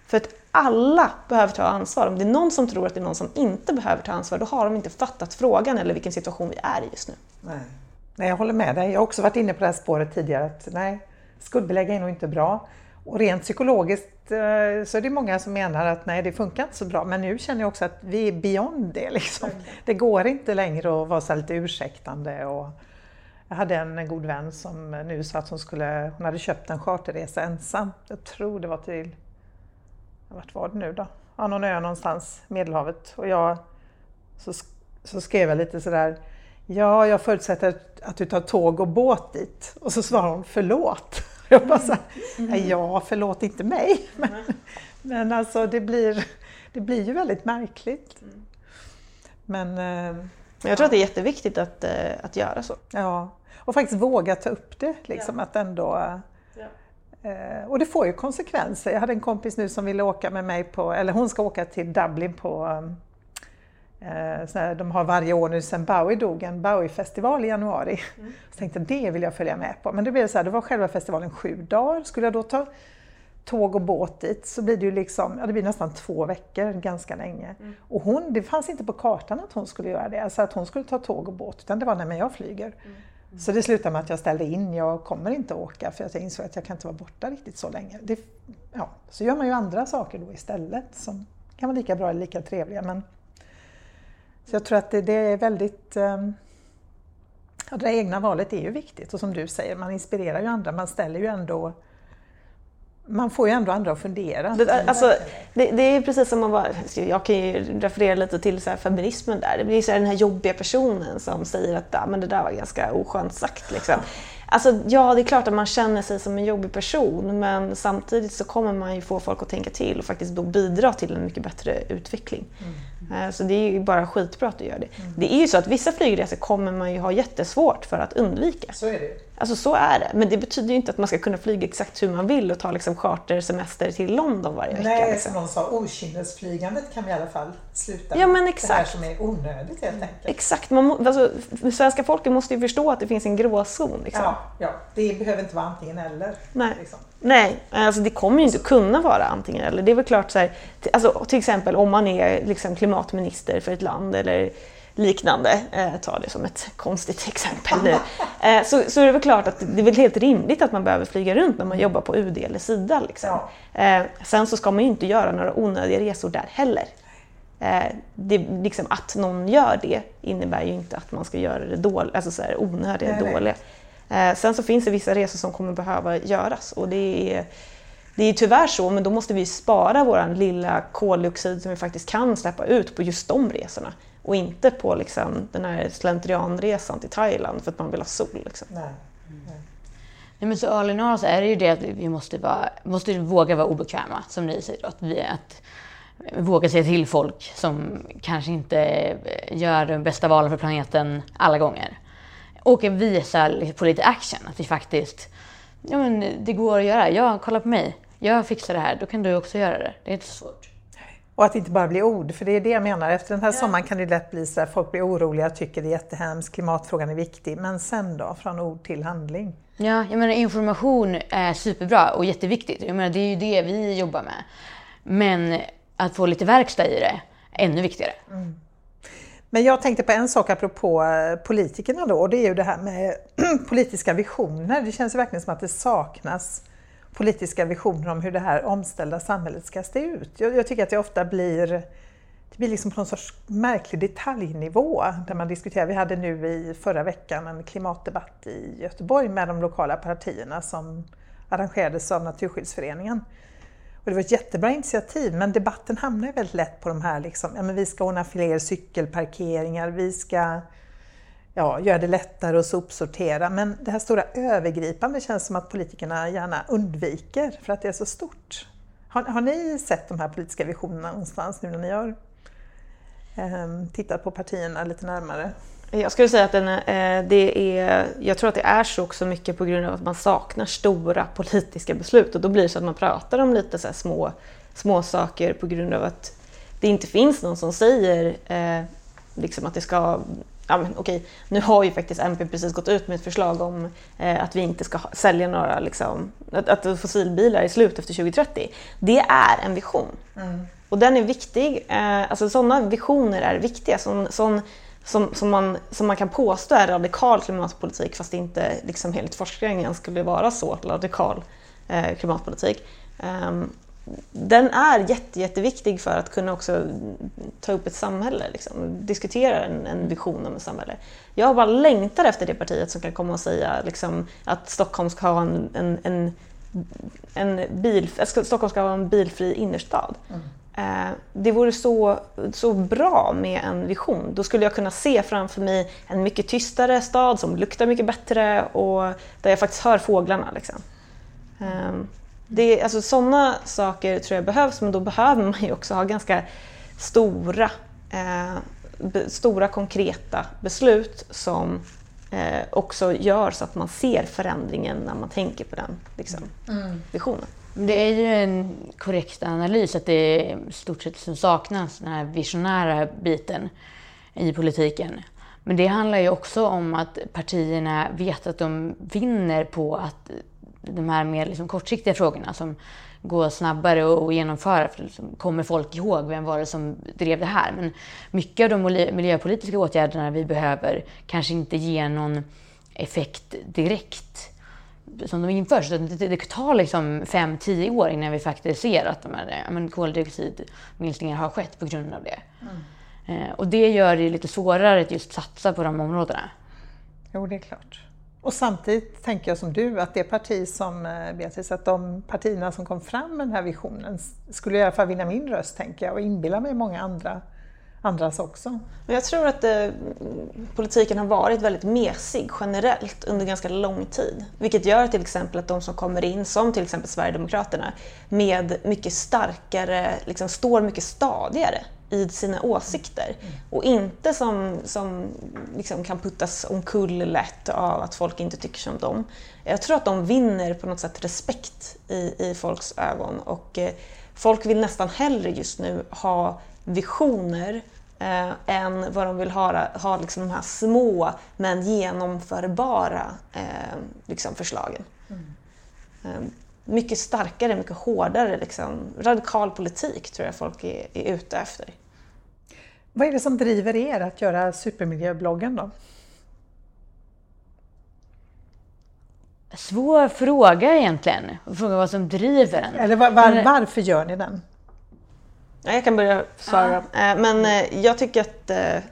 För att alla behöver ta ansvar. Om det är någon som tror att det är någon som inte behöver ta ansvar, då har de inte fattat frågan eller vilken situation vi är i just nu. Nej. nej jag håller med dig. Jag har också varit inne på det här spåret tidigare. Att, nej, skuldbelägga är nog inte bra. Och rent psykologiskt eh, så är det många som menar att nej, det funkar inte så bra. Men nu känner jag också att vi är beyond det. Liksom. Det går inte längre att vara så lite ursäktande. Och jag hade en god vän som nu sa att hon, skulle, hon hade köpt en charterresa ensam. Jag tror det var till, vart var det nu då? Ja, någon ö någonstans, Medelhavet. Och jag, så, så skrev jag lite sådär, ja, jag förutsätter att du tar tåg och båt dit. Och så svarade hon, förlåt. Jag bara så här, ja, förlåt inte mig. Men, men alltså det blir, det blir ju väldigt märkligt. Men, eh, men jag tror att det är jätteviktigt att, eh, att göra så. Ja, och faktiskt våga ta upp det. Liksom, ja. att ändå, ja. Eh, och det får ju konsekvenser. Jag hade en kompis nu som ville åka med mig på, eller hon ska åka till Dublin på Eh, de har varje år nu sedan Bowie dog en Bowie-festival i januari. Mm. Så tänkte det vill jag följa med på. Men det blev så här, det var själva festivalen sju dagar. Skulle jag då ta tåg och båt dit så blir det ju liksom, ja det blir nästan två veckor, ganska länge. Mm. Och hon, det fanns inte på kartan att hon skulle göra det, alltså att hon skulle ta tåg och båt, utan det var när jag flyger. Mm. Mm. Så det slutade med att jag ställde in, jag kommer inte åka för jag insåg att jag kan inte vara borta riktigt så länge. Det, ja, så gör man ju andra saker då istället som kan vara lika bra eller lika trevliga. Men så jag tror att det, det är väldigt... Um, ja, det egna valet är ju viktigt och som du säger, man inspirerar ju andra, man ställer ju ändå man får ju ändå andra att fundera. Det, alltså, det, det är precis som man bara, jag kan ju referera lite till så feminismen där. Det blir så här den här jobbiga personen som säger att ja, men det där var ganska oskönt sagt. Liksom. Alltså, ja, det är klart att man känner sig som en jobbig person men samtidigt så kommer man ju få folk att tänka till och faktiskt bidra till en mycket bättre utveckling. Mm. Eh, så det är ju bara skitbra att du gör det. Mm. Det är ju så att vissa flygresor kommer man ju ha jättesvårt för att undvika. Så är det Alltså så är det. Men det betyder ju inte att man ska kunna flyga exakt hur man vill och ta liksom chartersemester till London varje vecka. Nej, liksom. som någon sa, okynnesflygandet kan vi i alla fall sluta Ja, men exakt. Det här som är onödigt helt enkelt. Exakt. Man må, alltså, svenska folket måste ju förstå att det finns en gråzon. Liksom. Ja, ja, det behöver inte vara antingen eller. Nej. Liksom. Nej, alltså det kommer ju inte kunna vara antingen eller. Det är väl klart så här, alltså, till exempel om man är liksom klimatminister för ett land eller liknande, eh, ta det som ett konstigt exempel nu, eh, så, så är det väl klart att det är väl helt rimligt att man behöver flyga runt när man jobbar på UD eller Sida. Liksom. Eh, sen så ska man ju inte göra några onödiga resor där heller. Eh, det, liksom att någon gör det innebär ju inte att man ska göra det dåligt, alltså så här, onödiga, nej, dåliga. Eh, sen så finns det vissa resor som kommer behöva göras och det är det är tyvärr så, men då måste vi spara vår lilla koldioxid som vi faktiskt kan släppa ut på just de resorna och inte på liksom, den här slentrianresan till Thailand för att man vill ha sol. Liksom. Nej. Nej. Nej, men så all in all så är det ju det att vi måste, vara, måste våga vara obekväma, som ni säger. Att, vi, att våga säga till folk som kanske inte gör de bästa valen för planeten alla gånger. Och visa på lite action, att vi faktiskt, ja men det går att göra. Ja, kolla på mig. Jag fixar det här, då kan du också göra det. Det är inte så svårt. Och att det inte bara blir ord, för det är det jag menar. Efter den här sommaren kan det lätt bli så att folk blir oroliga, tycker det är jättehemskt, klimatfrågan är viktig. Men sen då, från ord till handling? Ja, jag menar information är superbra och jätteviktigt. Jag menar, det är ju det vi jobbar med. Men att få lite verkstad i det, är ännu viktigare. Mm. Men jag tänkte på en sak apropå eh, politikerna då, och det är ju det här med politiska visioner. Det känns ju verkligen som att det saknas politiska visioner om hur det här omställda samhället ska se ut. Jag, jag tycker att det ofta blir det blir liksom på någon sorts märklig detaljnivå där man diskuterar. Vi hade nu i förra veckan en klimatdebatt i Göteborg med de lokala partierna som arrangerades av Naturskyddsföreningen. Och det var ett jättebra initiativ men debatten hamnar väldigt lätt på de här liksom, ja men vi ska ordna fler cykelparkeringar, vi ska ja, göra det lättare att sopsortera. Men det här stora övergripande känns som att politikerna gärna undviker för att det är så stort. Har, har ni sett de här politiska visionerna någonstans nu när ni har eh, tittat på partierna lite närmare? Jag skulle säga att den, eh, det är, jag tror att det är så också mycket på grund av att man saknar stora politiska beslut och då blir det så att man pratar om lite så små, små saker på grund av att det inte finns någon som säger eh, liksom att det ska ja, men, okej, nu har ju faktiskt MP precis gått ut med ett förslag om eh, att vi inte ska sälja några, liksom, att, att fossilbilar är slut efter 2030. Det är en vision. Mm. Och den är viktig. Eh, alltså sådana visioner är viktiga. Sån, sån, som, som, man, som man kan påstå är radikal klimatpolitik fast inte liksom, enligt forskningen skulle vara så radikal eh, klimatpolitik. Um, den är jätte, jätteviktig för att kunna också ta upp ett samhälle, liksom, diskutera en, en vision om ett samhälle. Jag bara längtar efter det partiet som kan komma och säga liksom, att Stockholm ska ha en, en, en, en bil, Stockholm ska ha en bilfri innerstad. Mm. Eh, det vore så, så bra med en vision. Då skulle jag kunna se framför mig en mycket tystare stad som luktar mycket bättre och där jag faktiskt hör fåglarna. Liksom. Mm. Det, alltså, sådana saker tror jag behövs, men då behöver man ju också ha ganska stora, eh, be, stora konkreta beslut som eh, också gör så att man ser förändringen när man tänker på den liksom, mm. visionen. Det är ju en korrekt analys att det är stort sett som saknas, den här visionära biten i politiken. Men det handlar ju också om att partierna vet att de vinner på att de här mer liksom kortsiktiga frågorna som går snabbare att genomföra. För liksom, kommer folk ihåg vem var det som drev det här? Men mycket av de miljöpolitiska åtgärderna vi behöver kanske inte ger någon effekt direkt som de införs. Det, det, det tar liksom 5-10 år innan vi faktiskt ser att de här, ja, koldioxidminskningar har skett på grund av det. Mm. Eh, och det gör det lite svårare att just satsa på de områdena. Jo, det är klart. Och samtidigt tänker jag som du att det parti som eh, Beatrice, att de partierna som kom fram med den här visionen skulle i alla fall vinna min röst tänker jag och inbilla mig många andra andras också. Jag tror att eh, politiken har varit väldigt mesig generellt under ganska lång tid. Vilket gör till exempel att de som kommer in, som till exempel Sverigedemokraterna, med mycket starkare, liksom står mycket stadigare i sina åsikter och inte som, som liksom kan puttas omkull lätt av att folk inte tycker som dem. Jag tror att de vinner på något sätt respekt i, i folks ögon och eh, folk vill nästan hellre just nu ha visioner eh, än vad de vill ha, ha liksom de här små men genomförbara eh, liksom förslagen. Mm. Eh, mycket starkare, mycket hårdare, liksom, radikal politik tror jag folk är, är ute efter. Vad är det som driver er att göra supermiljöbloggen då? Svår fråga egentligen, fråga vad som driver den. Eller var, var, varför gör ni den? Jag kan börja svara. Ah. Men eh, jag tycker att eh,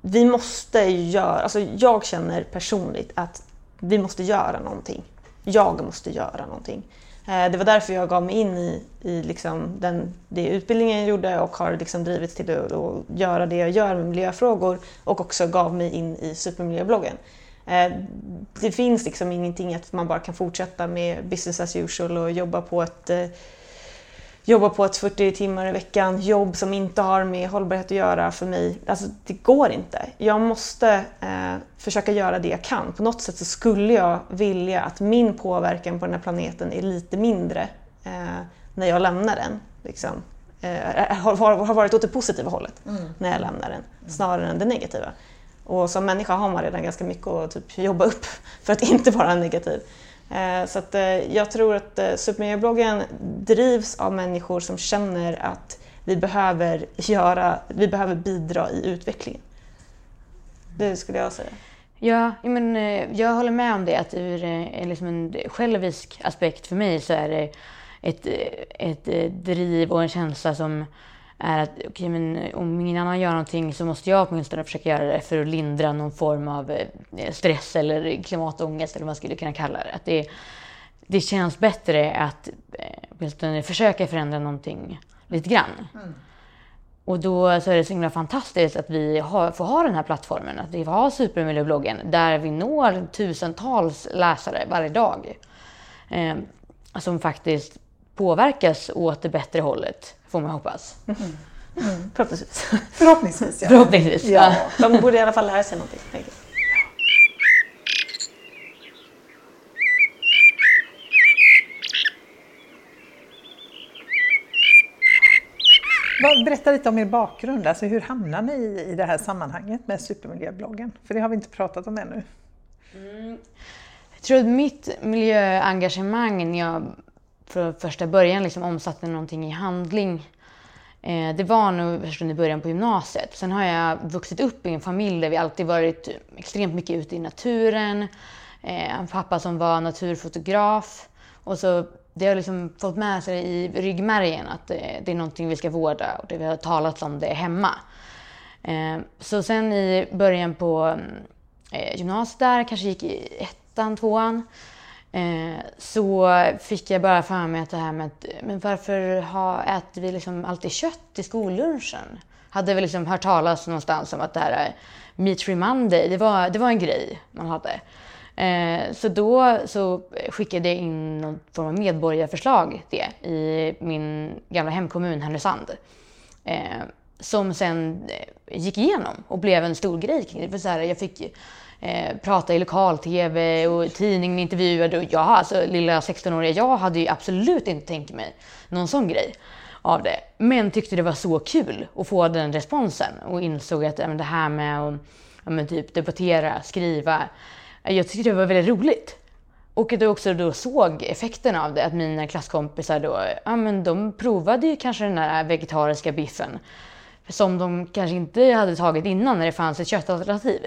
vi måste göra, alltså jag känner personligt att vi måste göra någonting. Jag måste göra någonting. Det var därför jag gav mig in i, i liksom den, det utbildningen jag gjorde och har liksom drivits till att, att göra det jag gör med miljöfrågor och också gav mig in i supermiljöbloggen. Det finns liksom ingenting att man bara kan fortsätta med business as usual och jobba på ett jobba på ett 40 timmar i veckan, jobb som inte har med hållbarhet att göra för mig. Alltså det går inte. Jag måste eh, försöka göra det jag kan. På något sätt så skulle jag vilja att min påverkan på den här planeten är lite mindre eh, när jag lämnar den. Liksom. Eh, har, har, varit åt det positiva hållet mm. när jag lämnar den, snarare än det negativa. Och som människa har man redan ganska mycket att typ jobba upp för att inte vara negativ. Eh, så att, eh, jag tror att eh, Supermiljöbloggen drivs av människor som känner att vi behöver, göra, vi behöver bidra i utvecklingen. Det skulle jag säga. Ja, men, jag håller med om det. Att ur liksom en självisk aspekt för mig så är det ett, ett driv och en känsla som är att okay, men om ingen annan gör någonting så måste jag åtminstone försöka göra det för att lindra någon form av eh, stress eller klimatångest eller vad man skulle kunna kalla det. Att det, det känns bättre att eh, åtminstone försöka förändra någonting lite grann. Mm. Och då så är det så himla fantastiskt att vi har, får ha den här plattformen, att vi får ha Supermiljöbloggen där vi når tusentals läsare varje dag. Eh, som faktiskt påverkas åt det bättre hållet, får man hoppas. Mm. Mm. Förhoppningsvis. Förhoppningsvis, ja. Förhoppningsvis, ja. ja. De borde i alla fall lära sig någonting. Berätta lite om er bakgrund, alltså hur hamnar ni i det här sammanhanget med supermiljöbloggen? För det har vi inte pratat om ännu. Mm. Jag tror att mitt miljöengagemang när jag från första början liksom omsatte någonting i handling. Eh, det var nog först under början på gymnasiet. Sen har jag vuxit upp i en familj där vi alltid varit extremt mycket ute i naturen. Eh, en pappa som var naturfotograf. Och så det har liksom fått med sig i ryggmärgen att det, det är någonting vi ska vårda och det vi har talat om det hemma. Eh, så sen i början på mm, eh, gymnasiet där, kanske gick i ettan, tvåan, Eh, så fick jag bara för mig att det här med att, men varför ha, äter vi liksom alltid kött i skollunchen? Hade vi liksom hört talas någonstans om att det här är Meat Free Monday, det var, det var en grej man hade. Eh, så då så skickade jag in någon form av medborgarförslag det i min gamla hemkommun Härnösand. Eh, som sen eh, gick igenom och blev en stor grej kring det. För så här, jag fick eh, prata i lokal-tv och tidningen intervjuade. Och jag, alltså lilla 16-åriga jag hade ju absolut inte tänkt mig någon sån grej av det. Men tyckte det var så kul att få den responsen och insåg att ja, det här med att ja, typ debattera, skriva, eh, jag tyckte det var väldigt roligt. Och att jag också då såg effekten av det, att mina klasskompisar då, ja men de provade ju kanske den där vegetariska biffen som de kanske inte hade tagit innan när det fanns ett köttalternativ.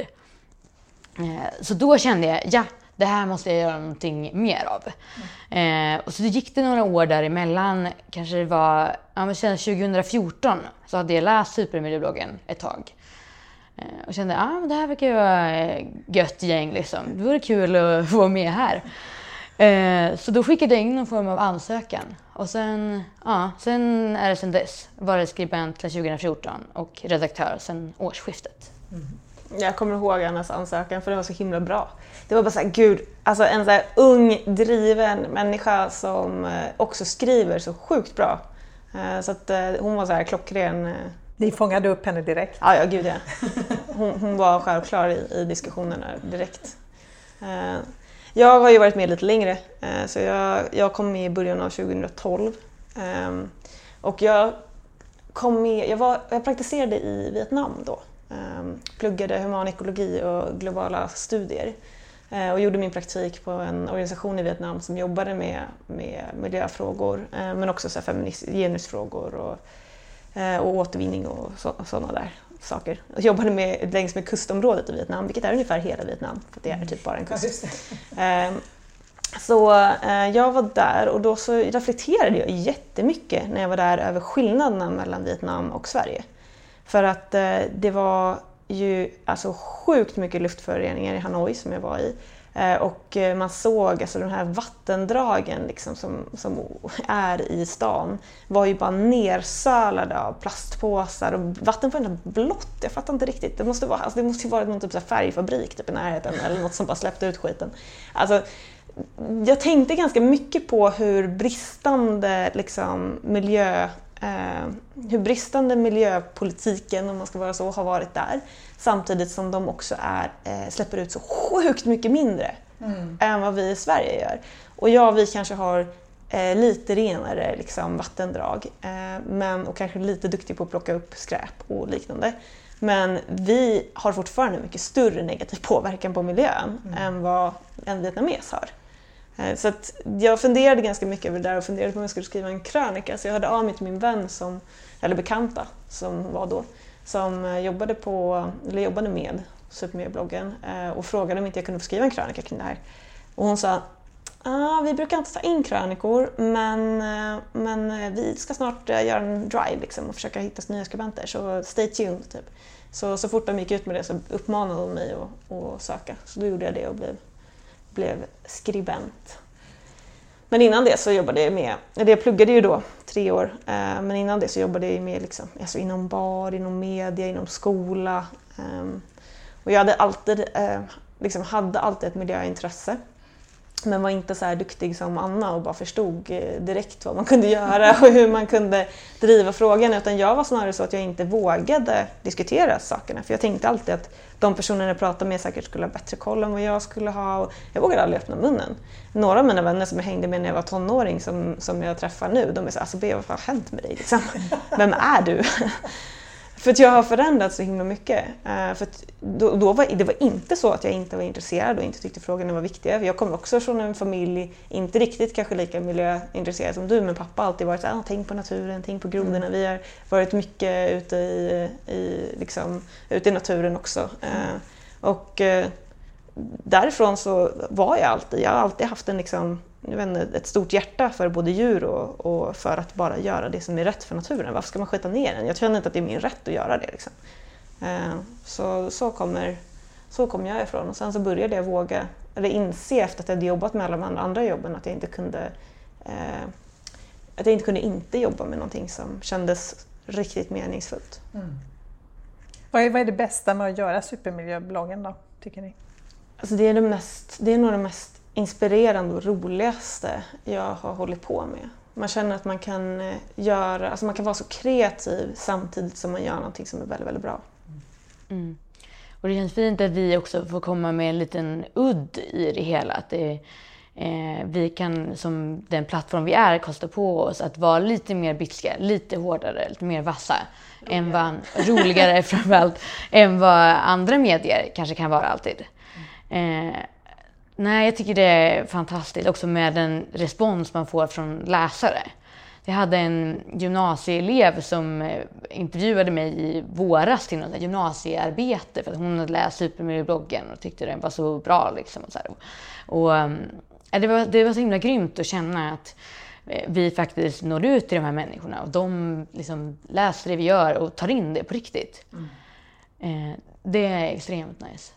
Eh, så då kände jag, ja, det här måste jag göra någonting mer av. Mm. och så gick det några år däremellan, kanske det var, ja men 2014, så hade jag läst Supermiljöbloggen ett tag. Eh, och kände, ja men det här verkar ju vara eh, gött gäng liksom. Det vore kul att få vara med här. så då skickade jag in någon form av ansökan. Och sen, ja, sen är det sen dess. Varit skribent till 2014 och redaktör sen årsskiftet. Mm. Jag kommer ihåg Annas ansökan för det var så himla bra. Det var bara såhär, gud, alltså en så ung, driven människa som eh, också skriver så sjukt bra. Eh, så att eh, hon var så här klockren Ni fångade upp henne direkt? Ja, ja gud ja. Hon, hon var självklar i, i diskussionerna direkt. Jag har ju varit med lite längre, så jag, jag kom med i början av 2012. Eh, och jag, kom med, jag, var, jag praktiserade i Vietnam då. Ehm, pluggade human ekologi och globala studier eh, och gjorde min praktik på en organisation i Vietnam som jobbade med, med miljöfrågor eh, men också så feminism, genusfrågor och, eh, och återvinning och sådana där saker. Jag jobbade med, längs med kustområdet i Vietnam, vilket är ungefär hela Vietnam, för det är typ bara en kust. Ja, så jag var där och då så reflekterade jag jättemycket när jag var där över skillnaderna mellan Vietnam och Sverige. För att eh, det var ju alltså sjukt mycket luftföroreningar i Hanoi som jag var i. Eh, och eh, man såg alltså de här vattendragen liksom som, som är i stan var ju bara nersölade av plastpåsar och vatten var blått. Jag fattar inte riktigt. Det måste, vara, alltså det måste ju varit någon typ av färgfabrik typ i närheten eller något som bara släppte ut skiten. Alltså, jag tänkte ganska mycket på hur bristande liksom, miljö eh, hur bristande miljöpolitiken, om man ska vara så, har varit där. Samtidigt som de också är, eh, släpper ut så sjukt mycket mindre mm. än vad vi i Sverige gör. Och ja, vi kanske har eh, lite renare liksom, vattendrag eh, men, och kanske lite duktiga på att plocka upp skräp och liknande. Men vi har fortfarande mycket större negativ påverkan på miljön mm. än vad en vietnames har. Eh, så så jag funderade ganska mycket över det där och funderade på om jag skulle skriva en krönika. Så jag hörde av mig till min vän, som, eller bekanta som var då, som eh, jobbade, på, eller jobbade med Supermiljöbloggen eh, och frågade om inte jag kunde få skriva en krönika kring det här. Och hon sa ah, vi brukar inte ta in krönikor men, men vi ska snart göra en drive liksom, och försöka hitta nya skribenter så stay tuned. Typ. Så, så fort de gick ut med det så uppmanade de mig att, att söka. Så då gjorde jag det och blev blev skribent. Men innan det så jobbade jag med, eller jag pluggade ju då tre år, eh, men innan det så jobbade jag med liksom, alltså inom bar, inom media, inom skola. Ehm, och jag hade alltid, eh, liksom, hade alltid ett miljöintresse. Men var inte så här duktig som Anna och bara förstod eh, direkt vad man kunde göra och hur man kunde driva frågan. Utan jag var snarare så att jag inte vågade diskutera sakerna. För jag tänkte alltid att de personer jag pratade med säkert skulle ha bättre koll än vad jag skulle ha. Och jag vågade aldrig öppna munnen. Några av mina vänner som jag hängde med när jag var tonåring som, som jag träffar nu, de är så alltså B, vad har hänt med dig? Liksom. Vem är du? För att jag har förändrats så himla mycket. Uh, för då, då, var, det var inte så att jag inte var intresserad och inte tyckte frågorna var viktiga. Jag kommer också från en familj, inte riktigt kanske lika miljöintresserad som du, men pappa har alltid varit såhär, ah, tänk på naturen, tänk på grodorna. Mm. Vi har varit mycket ute i, i, liksom, ute i naturen också. Uh, och uh, därifrån så var jag alltid, jag har alltid haft en liksom, inte, ett stort hjärta för både djur och, och, för att bara göra det som är rätt för naturen. Varför ska man skjuta ner den? Jag känner inte att det är min rätt att göra det. Liksom. Eh, så, så, kommer, så kom jag ifrån och sen så började jag våga, eller inse efter att jag hade jobbat med alla de andra jobben att jag inte kunde eh, att jag inte kunde inte jobba med någonting som kändes riktigt meningsfullt. Mm. Vad, är, vad är det bästa med att göra supermiljöbloggen då, tycker ni? Alltså det, är det, mest, det är nog det mest inspirerande och roligaste jag har hållit på med. Man känner att man kan eh, göra, alltså man kan vara så kreativ samtidigt som man gör någonting som är väldigt, väldigt bra. Mm. Och det känns fint att vi också får komma med en liten udd i det hela. Att det, eh, vi kan, som den plattform vi är, kosta på oss att vara lite mer bitska, lite hårdare, lite mer vassa. Roligare. Än vad, roligare framförallt, än vad andra medier kanske kan vara alltid. Mm. Eh, Nej, jag tycker det är fantastiskt också med den respons man får från läsare. Jag hade en gymnasieelev som eh, intervjuade mig i våras till något gymnasiearbete för att hon hade läst Supermiljöbloggen och tyckte den var så bra. Liksom och så och, äh, det, var, det var så himla grymt att känna att eh, vi faktiskt når ut till de här människorna och de liksom läser det vi gör och tar in det på riktigt. Mm. Eh, det är extremt nice.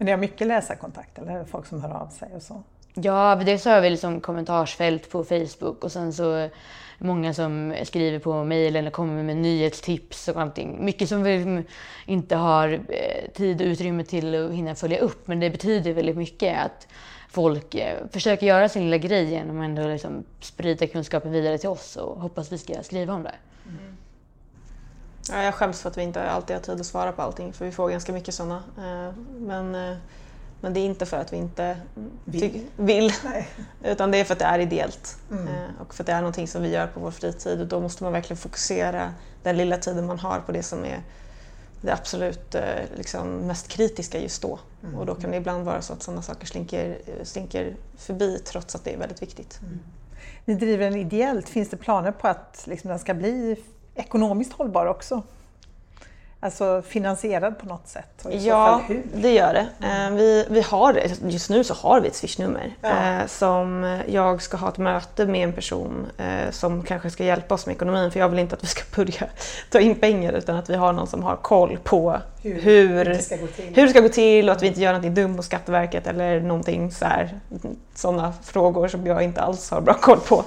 Men ni har mycket läsarkontakt eller folk som hör av sig och så? Ja, dels har vi liksom kommentarsfält på Facebook och sen så många som skriver på mejl eller kommer med nyhetstips och allting. Mycket som vi inte har eh, tid och utrymme till att hinna följa upp men det betyder väldigt mycket att folk eh, försöker göra sin lilla grej genom att ändå liksom sprida kunskapen vidare till oss och hoppas vi ska skriva om det. Mm. Ja, jag skäms för att vi inte alltid har tid att svara på allting för vi får ganska mycket sådana. Eh, men, eh, men det är inte för att vi inte vill, vill utan det är för att det är ideellt mm. Eh, och för att det är någonting som vi gör på vår fritid och då måste man verkligen fokusera den lilla tiden man har på det som är det absolut liksom, mest kritiska just då. Mm. Och då kan det ibland vara så att sådana saker slinker, slinker förbi trots att det är väldigt viktigt. Mm. Ni driver den ideellt, finns det planer på att liksom, den ska bli ekonomiskt hållbar också? Alltså finansierad på något sätt? ja, det gör det. Mm. Vi, vi har, just nu så har vi ett swishnummer ja. eh, som jag ska ha ett möte med en person eh, som kanske ska hjälpa oss med ekonomin för jag vill inte att vi ska börja ta in pengar utan att vi har någon som har koll på hur, hur, det, ska hur det ska gå till och att vi inte gör någonting dumt mot Skatteverket eller någonting så här, sådana frågor som jag inte alls har bra koll på.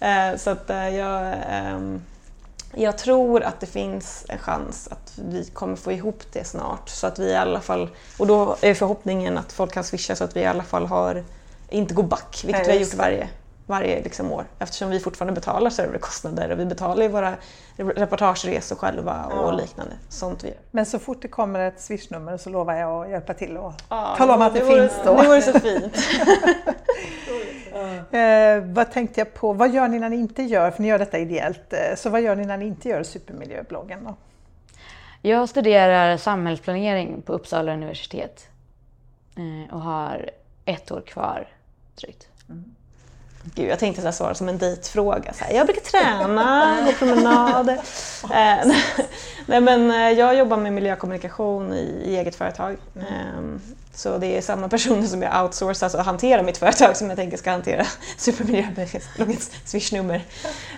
Eh, så att eh, jag ehm, jag tror att det finns en chans att vi kommer få ihop det snart. Så att vi i alla fall, och då är förhoppningen att folk kan swisha så att vi i alla fall har, inte går back, vilket Nej, vi har gjort varje, varje liksom år. Eftersom vi fortfarande betalar serverkostnader och vi betalar ju våra reportageresor själva och ja. liknande. Sånt vi gör. Men så fort det kommer ett swishnummer så lovar jag att hjälpa till och ja, tala om att det, det finns då. Det vore så fint. Eh, vad tänkte jag på, vad gör ni när ni inte gör, för ni gör detta ideellt, eh, så vad gör ni när ni inte gör supermiljöbloggen då? Jag studerar samhällsplanering på Uppsala universitet eh, och har ett år kvar drygt. Mm. Gud, jag tänkte svara som en dejtfråga. Så här, jag brukar träna, gå promenader. Eh, nej, men eh, jag jobbar med miljökommunikation i, i eget företag. Mm. Eh, så det är samma personer som jag outsourcar, alltså hanterar mitt företag som jag tänker ska hantera supermiljöbloggens swishnummer.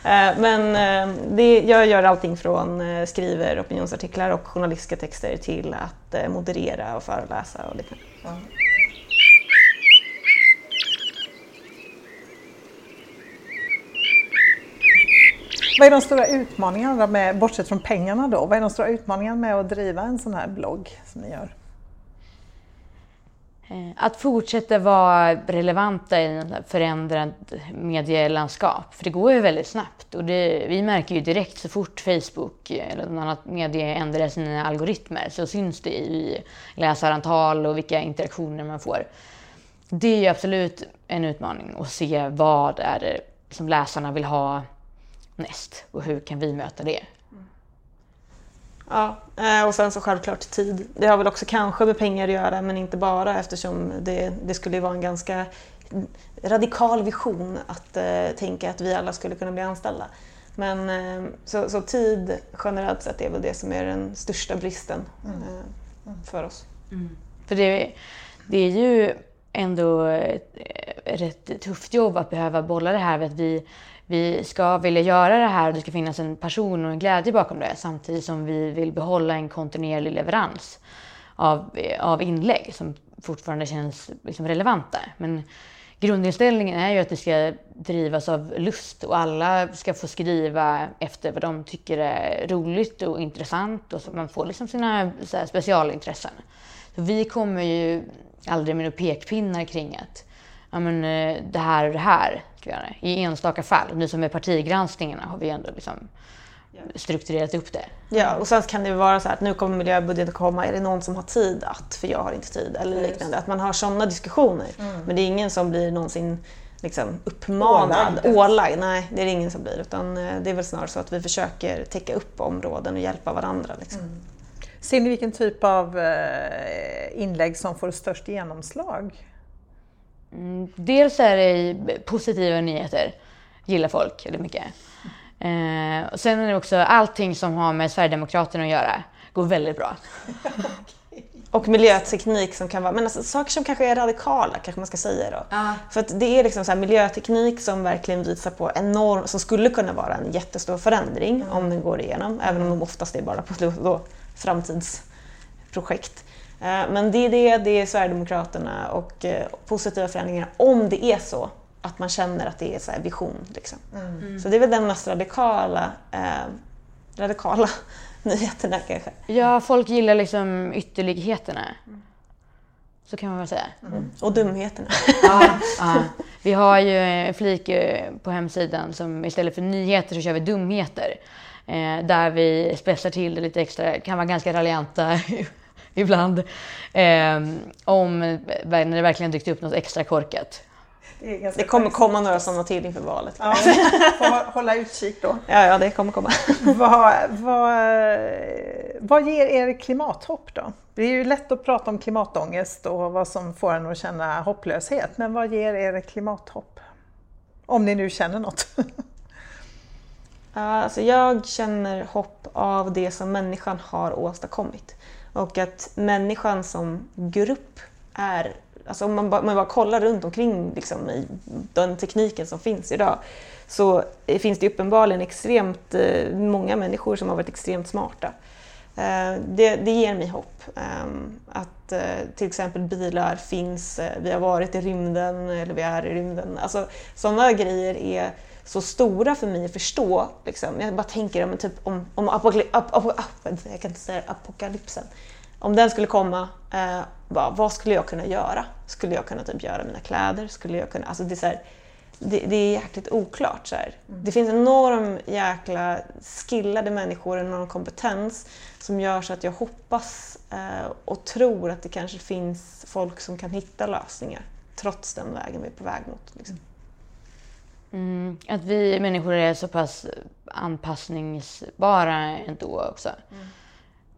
Eh, men eh, det, jag gör allting från skriver opinionsartiklar och journalistiska texter till att moderera och föreläsa och liknande. Mm. Vad är de stora utmaningarna, med, bortsett från pengarna då, vad är de stora utmaningarna med att driva en sån här blogg som ni gör? Eh, att fortsätta vara relevanta i ett förändrat medielandskap. För det går ju väldigt snabbt. Och det, vi märker ju direkt så fort Facebook eller något annat medie ändrar sina algoritmer så syns det i läsarantal och vilka interaktioner man får. Det är ju absolut en utmaning att se vad är det som läsarna vill ha näst och hur kan vi möta det? Ja, eh, och sen så självklart tid. Det har väl också kanske med pengar att göra men inte bara eftersom det, det skulle vara en ganska radikal vision att eh, tänka att vi alla skulle kunna bli anställda. Men eh, så, så, tid generellt sett är väl det som är den största bristen mm. eh, för oss. Mm. För det, det är ju ändå ett, ett rätt tufft jobb att behöva bolla det här med att vi vi ska vilja göra det här och det ska finnas en passion och en glädje bakom det samtidigt som vi vill behålla en kontinuerlig leverans av, av inlägg som fortfarande känns liksom relevanta. Men grundinställningen är ju att det ska drivas av lust och alla ska få skriva efter vad de tycker är roligt och intressant och så man får liksom sina så specialintressen. Så vi kommer ju aldrig med några pekpinnar kring att ja, men, eh, det här och det här ska vi göra. I enstaka fall. Nu som med partigranskningarna har vi ändå liksom strukturerat upp det. Ja, och sen kan det vara så här att nu kommer miljöbudgeten komma, är det någon som har tid att, för jag har inte tid, eller liknande. Att man har sådana diskussioner. Mm. Men det är ingen som blir någonsin liksom uppmanad, ålagd. ålagd. Nej, det är det ingen som blir. Utan eh, det är väl snarare så att vi försöker täcka upp områden och hjälpa varandra. Liksom. Mm. Ser ni vilken typ av eh, inlägg som får störst genomslag? Mm, dels är det positiva nyheter, gillar folk väldigt mycket. Eh, och sen är det också allting som har med Sverigedemokraterna att göra, går väldigt bra. Och miljöteknik som kan vara, men alltså, saker som kanske är radikala kanske man ska säga då. Ja. För att det är liksom så miljöteknik som verkligen visar på enorm, som skulle kunna vara en jättestor förändring mm. om den går igenom, även om de oftast är bara på då, framtidsprojekt. Eh, men det är det, det är Sverigedemokraterna och eh, positiva förändringar om det är så att man känner att det är så vision. Liksom. Mm. Så det är väl den mest radikala, eh, radikala nyheterna kanske. Ja, folk gillar liksom ytterligheterna. Så kan man väl säga. Mm. Och dumheterna. ja, ja. Vi har ju en flik på hemsidan som istället för nyheter så kör vi dumheter. Eh, där vi spetsar till det lite extra, kan vara ganska raljanta ibland. Eh, om när det verkligen dykt upp något extra korkat. Det, det kommer komma några sådana till inför valet. Ja, får hålla utkik då. Ja, ja, det kommer komma. vad, vad, vad ger er klimathopp då? Det är ju lätt att prata om klimatångest och vad som får en att känna hopplöshet, men vad ger er klimathopp? Om ni nu känner något. alltså jag känner hopp av det som människan har åstadkommit och att människan som grupp är Alltså om man bara, man bara kollar runt omkring liksom, i den tekniken som finns idag så finns det uppenbarligen extremt eh, många människor som har varit extremt smarta. Eh, det, det, ger mig hopp. Ehm, att eh, till exempel bilar finns, vi har varit i rymden eller vi är i rymden. Alltså, sådana grejer är så stora för mig att förstå. Liksom. Jag bara tänker om, typ, om, om apokalyp, ap, ap, ap, apokalypsen om den skulle komma, eh, bara, vad skulle jag kunna göra? Skulle jag kunna typ göra mina kläder? Skulle jag kunna, alltså det, är här, det, det, är jäkligt oklart. Så mm. Det finns enorm jäkla skillade människor, enorm kompetens som gör så att jag hoppas eh, och tror att det kanske finns folk som kan hitta lösningar trots den vägen vi är på väg mot. Liksom. Mm, att vi människor är så pass anpassningsbara ändå också. Mm.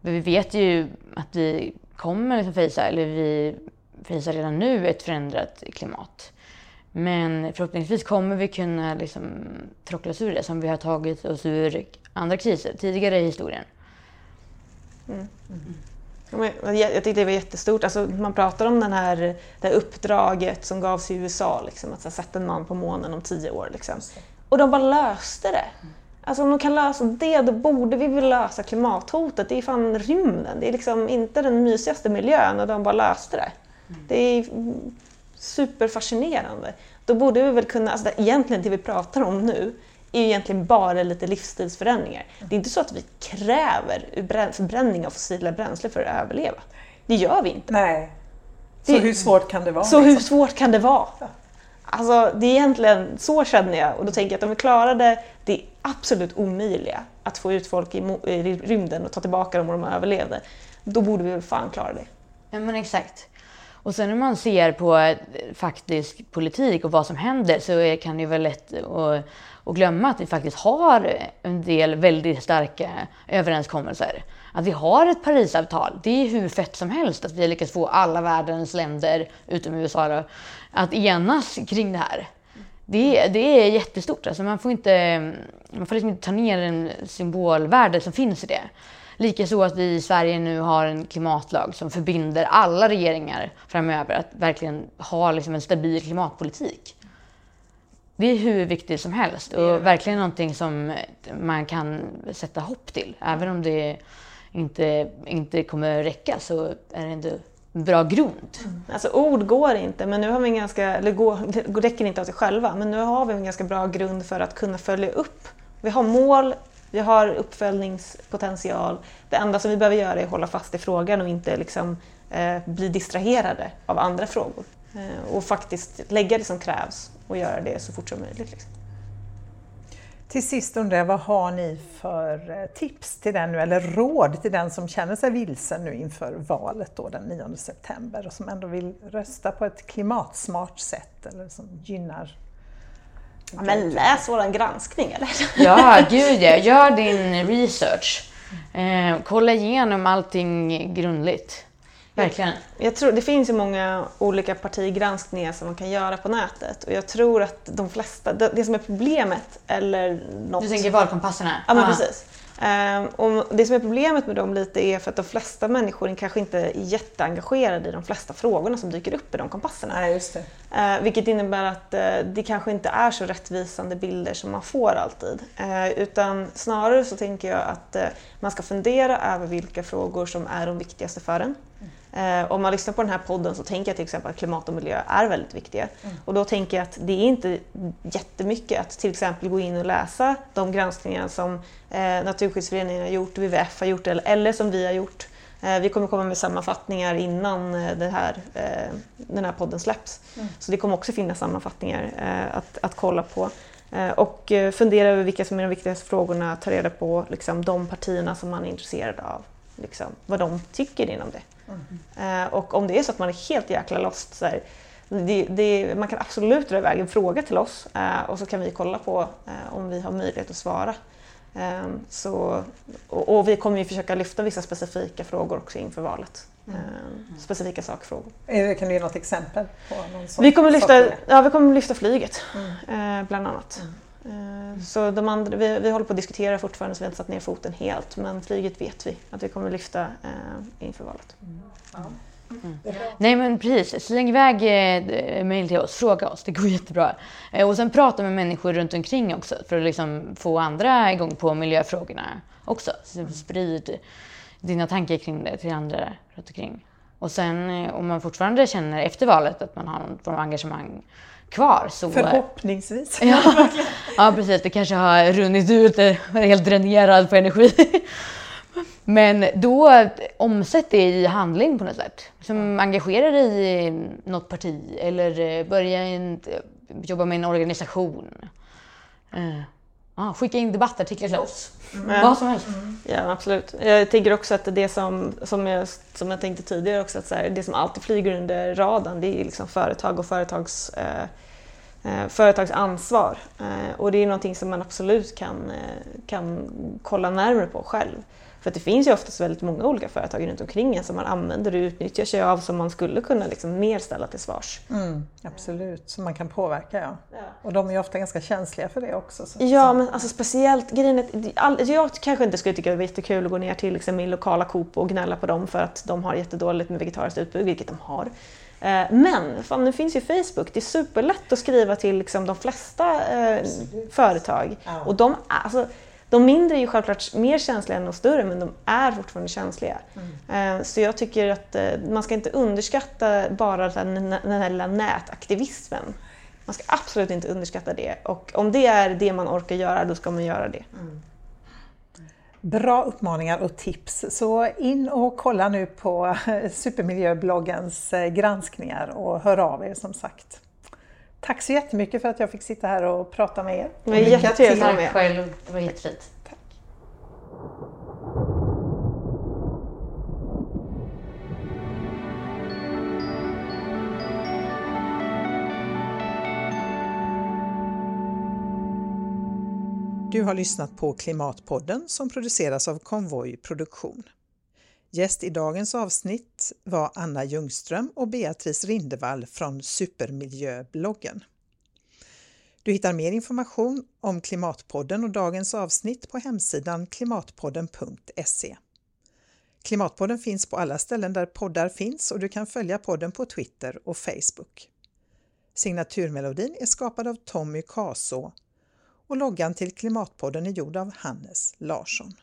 Vi vet ju att vi kommer liksom fejsa, eller vi fejsar redan nu ett förändrat klimat. Men förhoppningsvis kommer vi kunna liksom trockla oss ur det som vi har tagit oss ur andra kriser tidigare i historien. Mm. Mm. Jag tyckte det var jättestort. Alltså, man pratar om den här, det här uppdraget som gavs i USA, liksom, att sätta en man på månen om tio år. Liksom. Och de bara löste det. Alltså om de kan lösa det, då borde vi väl lösa klimathotet. Det är fan rymden. Det är liksom inte den mysigaste miljön och de bara löste det. Mm. Det är superfascinerande. Då borde vi väl kunna, alltså egentligen det vi pratar om nu är ju egentligen bara lite livsstilsförändringar. Det är inte så att vi kräver förbränning av fossila bränslen för att överleva. Det gör vi inte. Nej. Så det, hur svårt kan det vara? Så liksom? hur svårt kan det vara? Alltså, det är egentligen så känner jag och då tänker jag att om vi klarade det absolut omöjliga, att få ut folk i, i rymden och ta tillbaka dem om de överlevde, då borde vi väl fan klara det. Ja men exakt. Och sen när man ser på eh, faktisk politik och vad som händer så kan det vara lätt att, att glömma att vi faktiskt har en del väldigt starka överenskommelser. Att vi har ett Parisavtal, det är hur fett som helst att vi har lyckats få alla världens länder, utom USA då, att enas kring det här. Det, det är jättestort. Alltså man får inte, man får liksom inte ta ner den symbolvärde som finns i det. Likaså att vi i Sverige nu har en klimatlag som förbinder alla regeringar framöver att verkligen ha liksom en stabil klimatpolitik. Det är hur viktigt som helst och verkligen någonting som man kan sätta hopp till. Även om det inte, inte kommer räcka så är det ändå bra grund. Mm. Alltså ord går inte, men nu har vi en ganska, eller går, det räcker inte av sig själva, men nu har vi en ganska bra grund för att kunna följa upp. Vi har mål, vi har uppföljningspotential. Det enda som vi behöver göra är att hålla fast i frågan och inte liksom, eh, bli distraherade av andra frågor. Eh, och faktiskt lägga det som krävs och göra det så fort som möjligt. Liksom. Till sist undrar jag, vad har ni för eh, tips till den nu, eller råd till den som känner sig vilsen nu inför valet då, den 9 september och som ändå vill rösta på ett klimatsmart sätt eller som gynnar Ja, men läs vår granskning eller? Ja, gud ja. Gör din research. Eh, kolla igenom allting grundligt. Verkligen. Jag tror, det finns ju många olika partigranskningar som man kan göra på nätet och jag tror att de flesta, det, det som är problemet eller något... Du tänker valkompasserna? Ja, men ah. precis. Um, och det som är problemet med dem lite är för att de flesta människor kanske inte är jätteengagerade i de flesta frågorna som dyker upp i de kompasserna. Nej, just det. Uh, vilket innebär att uh, det kanske inte är så rättvisande bilder som man får alltid. Uh, utan snarare så tänker jag att man ska fundera över vilka frågor som är de viktigaste för en. Eh, om man lyssnar på den här podden så tänker jag till exempel att klimat och miljö är väldigt viktiga. Mm. Och då tänker jag att det är inte jättemycket att till exempel gå in och läsa de granskningar som eh, Naturskyddsföreningen har gjort, WWF har gjort eller, eller som vi har gjort. Eh, vi kommer komma med sammanfattningar innan eh, det här, eh, den här podden släpps. Mm. Så det kommer också finnas sammanfattningar eh, att, att kolla på. Eh, och fundera över vilka som är de viktigaste frågorna, ta reda på liksom, de partierna som man är intresserad av, liksom, vad de tycker inom det. Mm. Och om det är så att man är helt jäkla lost, så här, det, det, man kan absolut dra iväg en fråga till oss och så kan vi kolla på om vi har möjlighet att svara. Så, och, och vi kommer ju försöka lyfta vissa specifika frågor också inför valet. Mm. Specifika sakfrågor. Kan du ge något exempel? På någon vi, kommer lyfta, ja, vi kommer lyfta flyget mm. bland annat. Mm. Så de andra, vi, vi håller på att diskutera fortfarande så vi har inte satt ner foten helt men flyget vet vi att vi kommer lyfta eh, inför valet. Mm. Mm. Nej men precis, släng iväg eh, mejl till oss, fråga oss, det går jättebra. Eh, och sen prata med människor runt omkring också för att liksom få andra igång på miljöfrågorna också. Så sprid dina tankar kring det till andra runt omkring. Och sen eh, om man fortfarande känner efter valet att man har någon form av engagemang kvar så... Förhoppningsvis. ja, ja, precis. Det kanske har runnit ut, är helt dränerad på energi. Men då omsätt det i handling på något sätt. Som engagerar dig i något parti eller eh, börja en, jobba med en organisation. Ah, skicka in debattartiklar till oss. Mm. Vad som helst. Mm. Ja, absolut. Jag tänker också att det som, som, jag, som jag tänkte tidigare också, att så här, det som alltid flyger under radarn det är liksom företag och företags, eh, eh, företags ansvar. Eh, och det är någonting som man absolut kan, eh, kan kolla närmare på själv. För det finns ju oftast väldigt många olika företag runt omkring en som man använder och utnyttjar sig av som man skulle kunna liksom mer ställa till svars. Mm, absolut, som man kan påverka ja. ja. Och de är ju ofta ganska känsliga för det också. Så. Ja, men alltså speciellt grejen är, jag kanske inte skulle tycka det var jättekul att gå ner till liksom, min lokala Coop och gnälla på dem för att de har jättedåligt med vegetariskt utbud, vilket de har. Eh, men fan, nu finns ju Facebook. Det är superlätt att skriva till liksom, de flesta eh, företag. Ja. Och de, alltså, de mindre är ju självklart mer känsliga än de större men de är fortfarande känsliga. Mm. Eh, så jag tycker att eh, man ska inte underskatta bara den här lilla nätaktivismen. Man ska absolut inte underskatta det och om det är det man orkar göra då ska man göra det. Mm. Bra uppmaningar och tips. Så in och kolla nu på Supermiljöbloggens eh, granskningar och hör av er som sagt. Tack så jättemycket för att jag fick sitta här och prata med er. Det var jättetrevligt att vara med. själv. Det var jättefint. Tack. Du har lyssnat på Klimatpodden som produceras av Konvoj Produktion. Gäst i dagens avsnitt var Anna Ljungström och Beatrice Rindevall från Supermiljöbloggen. Du hittar mer information om Klimatpodden och dagens avsnitt på hemsidan klimatpodden.se. Klimatpodden finns på alla ställen där poddar finns och du kan följa podden på Twitter och Facebook. Signaturmelodin är skapad av Tommy Kaså och loggan till Klimatpodden är gjord av Hannes Larsson.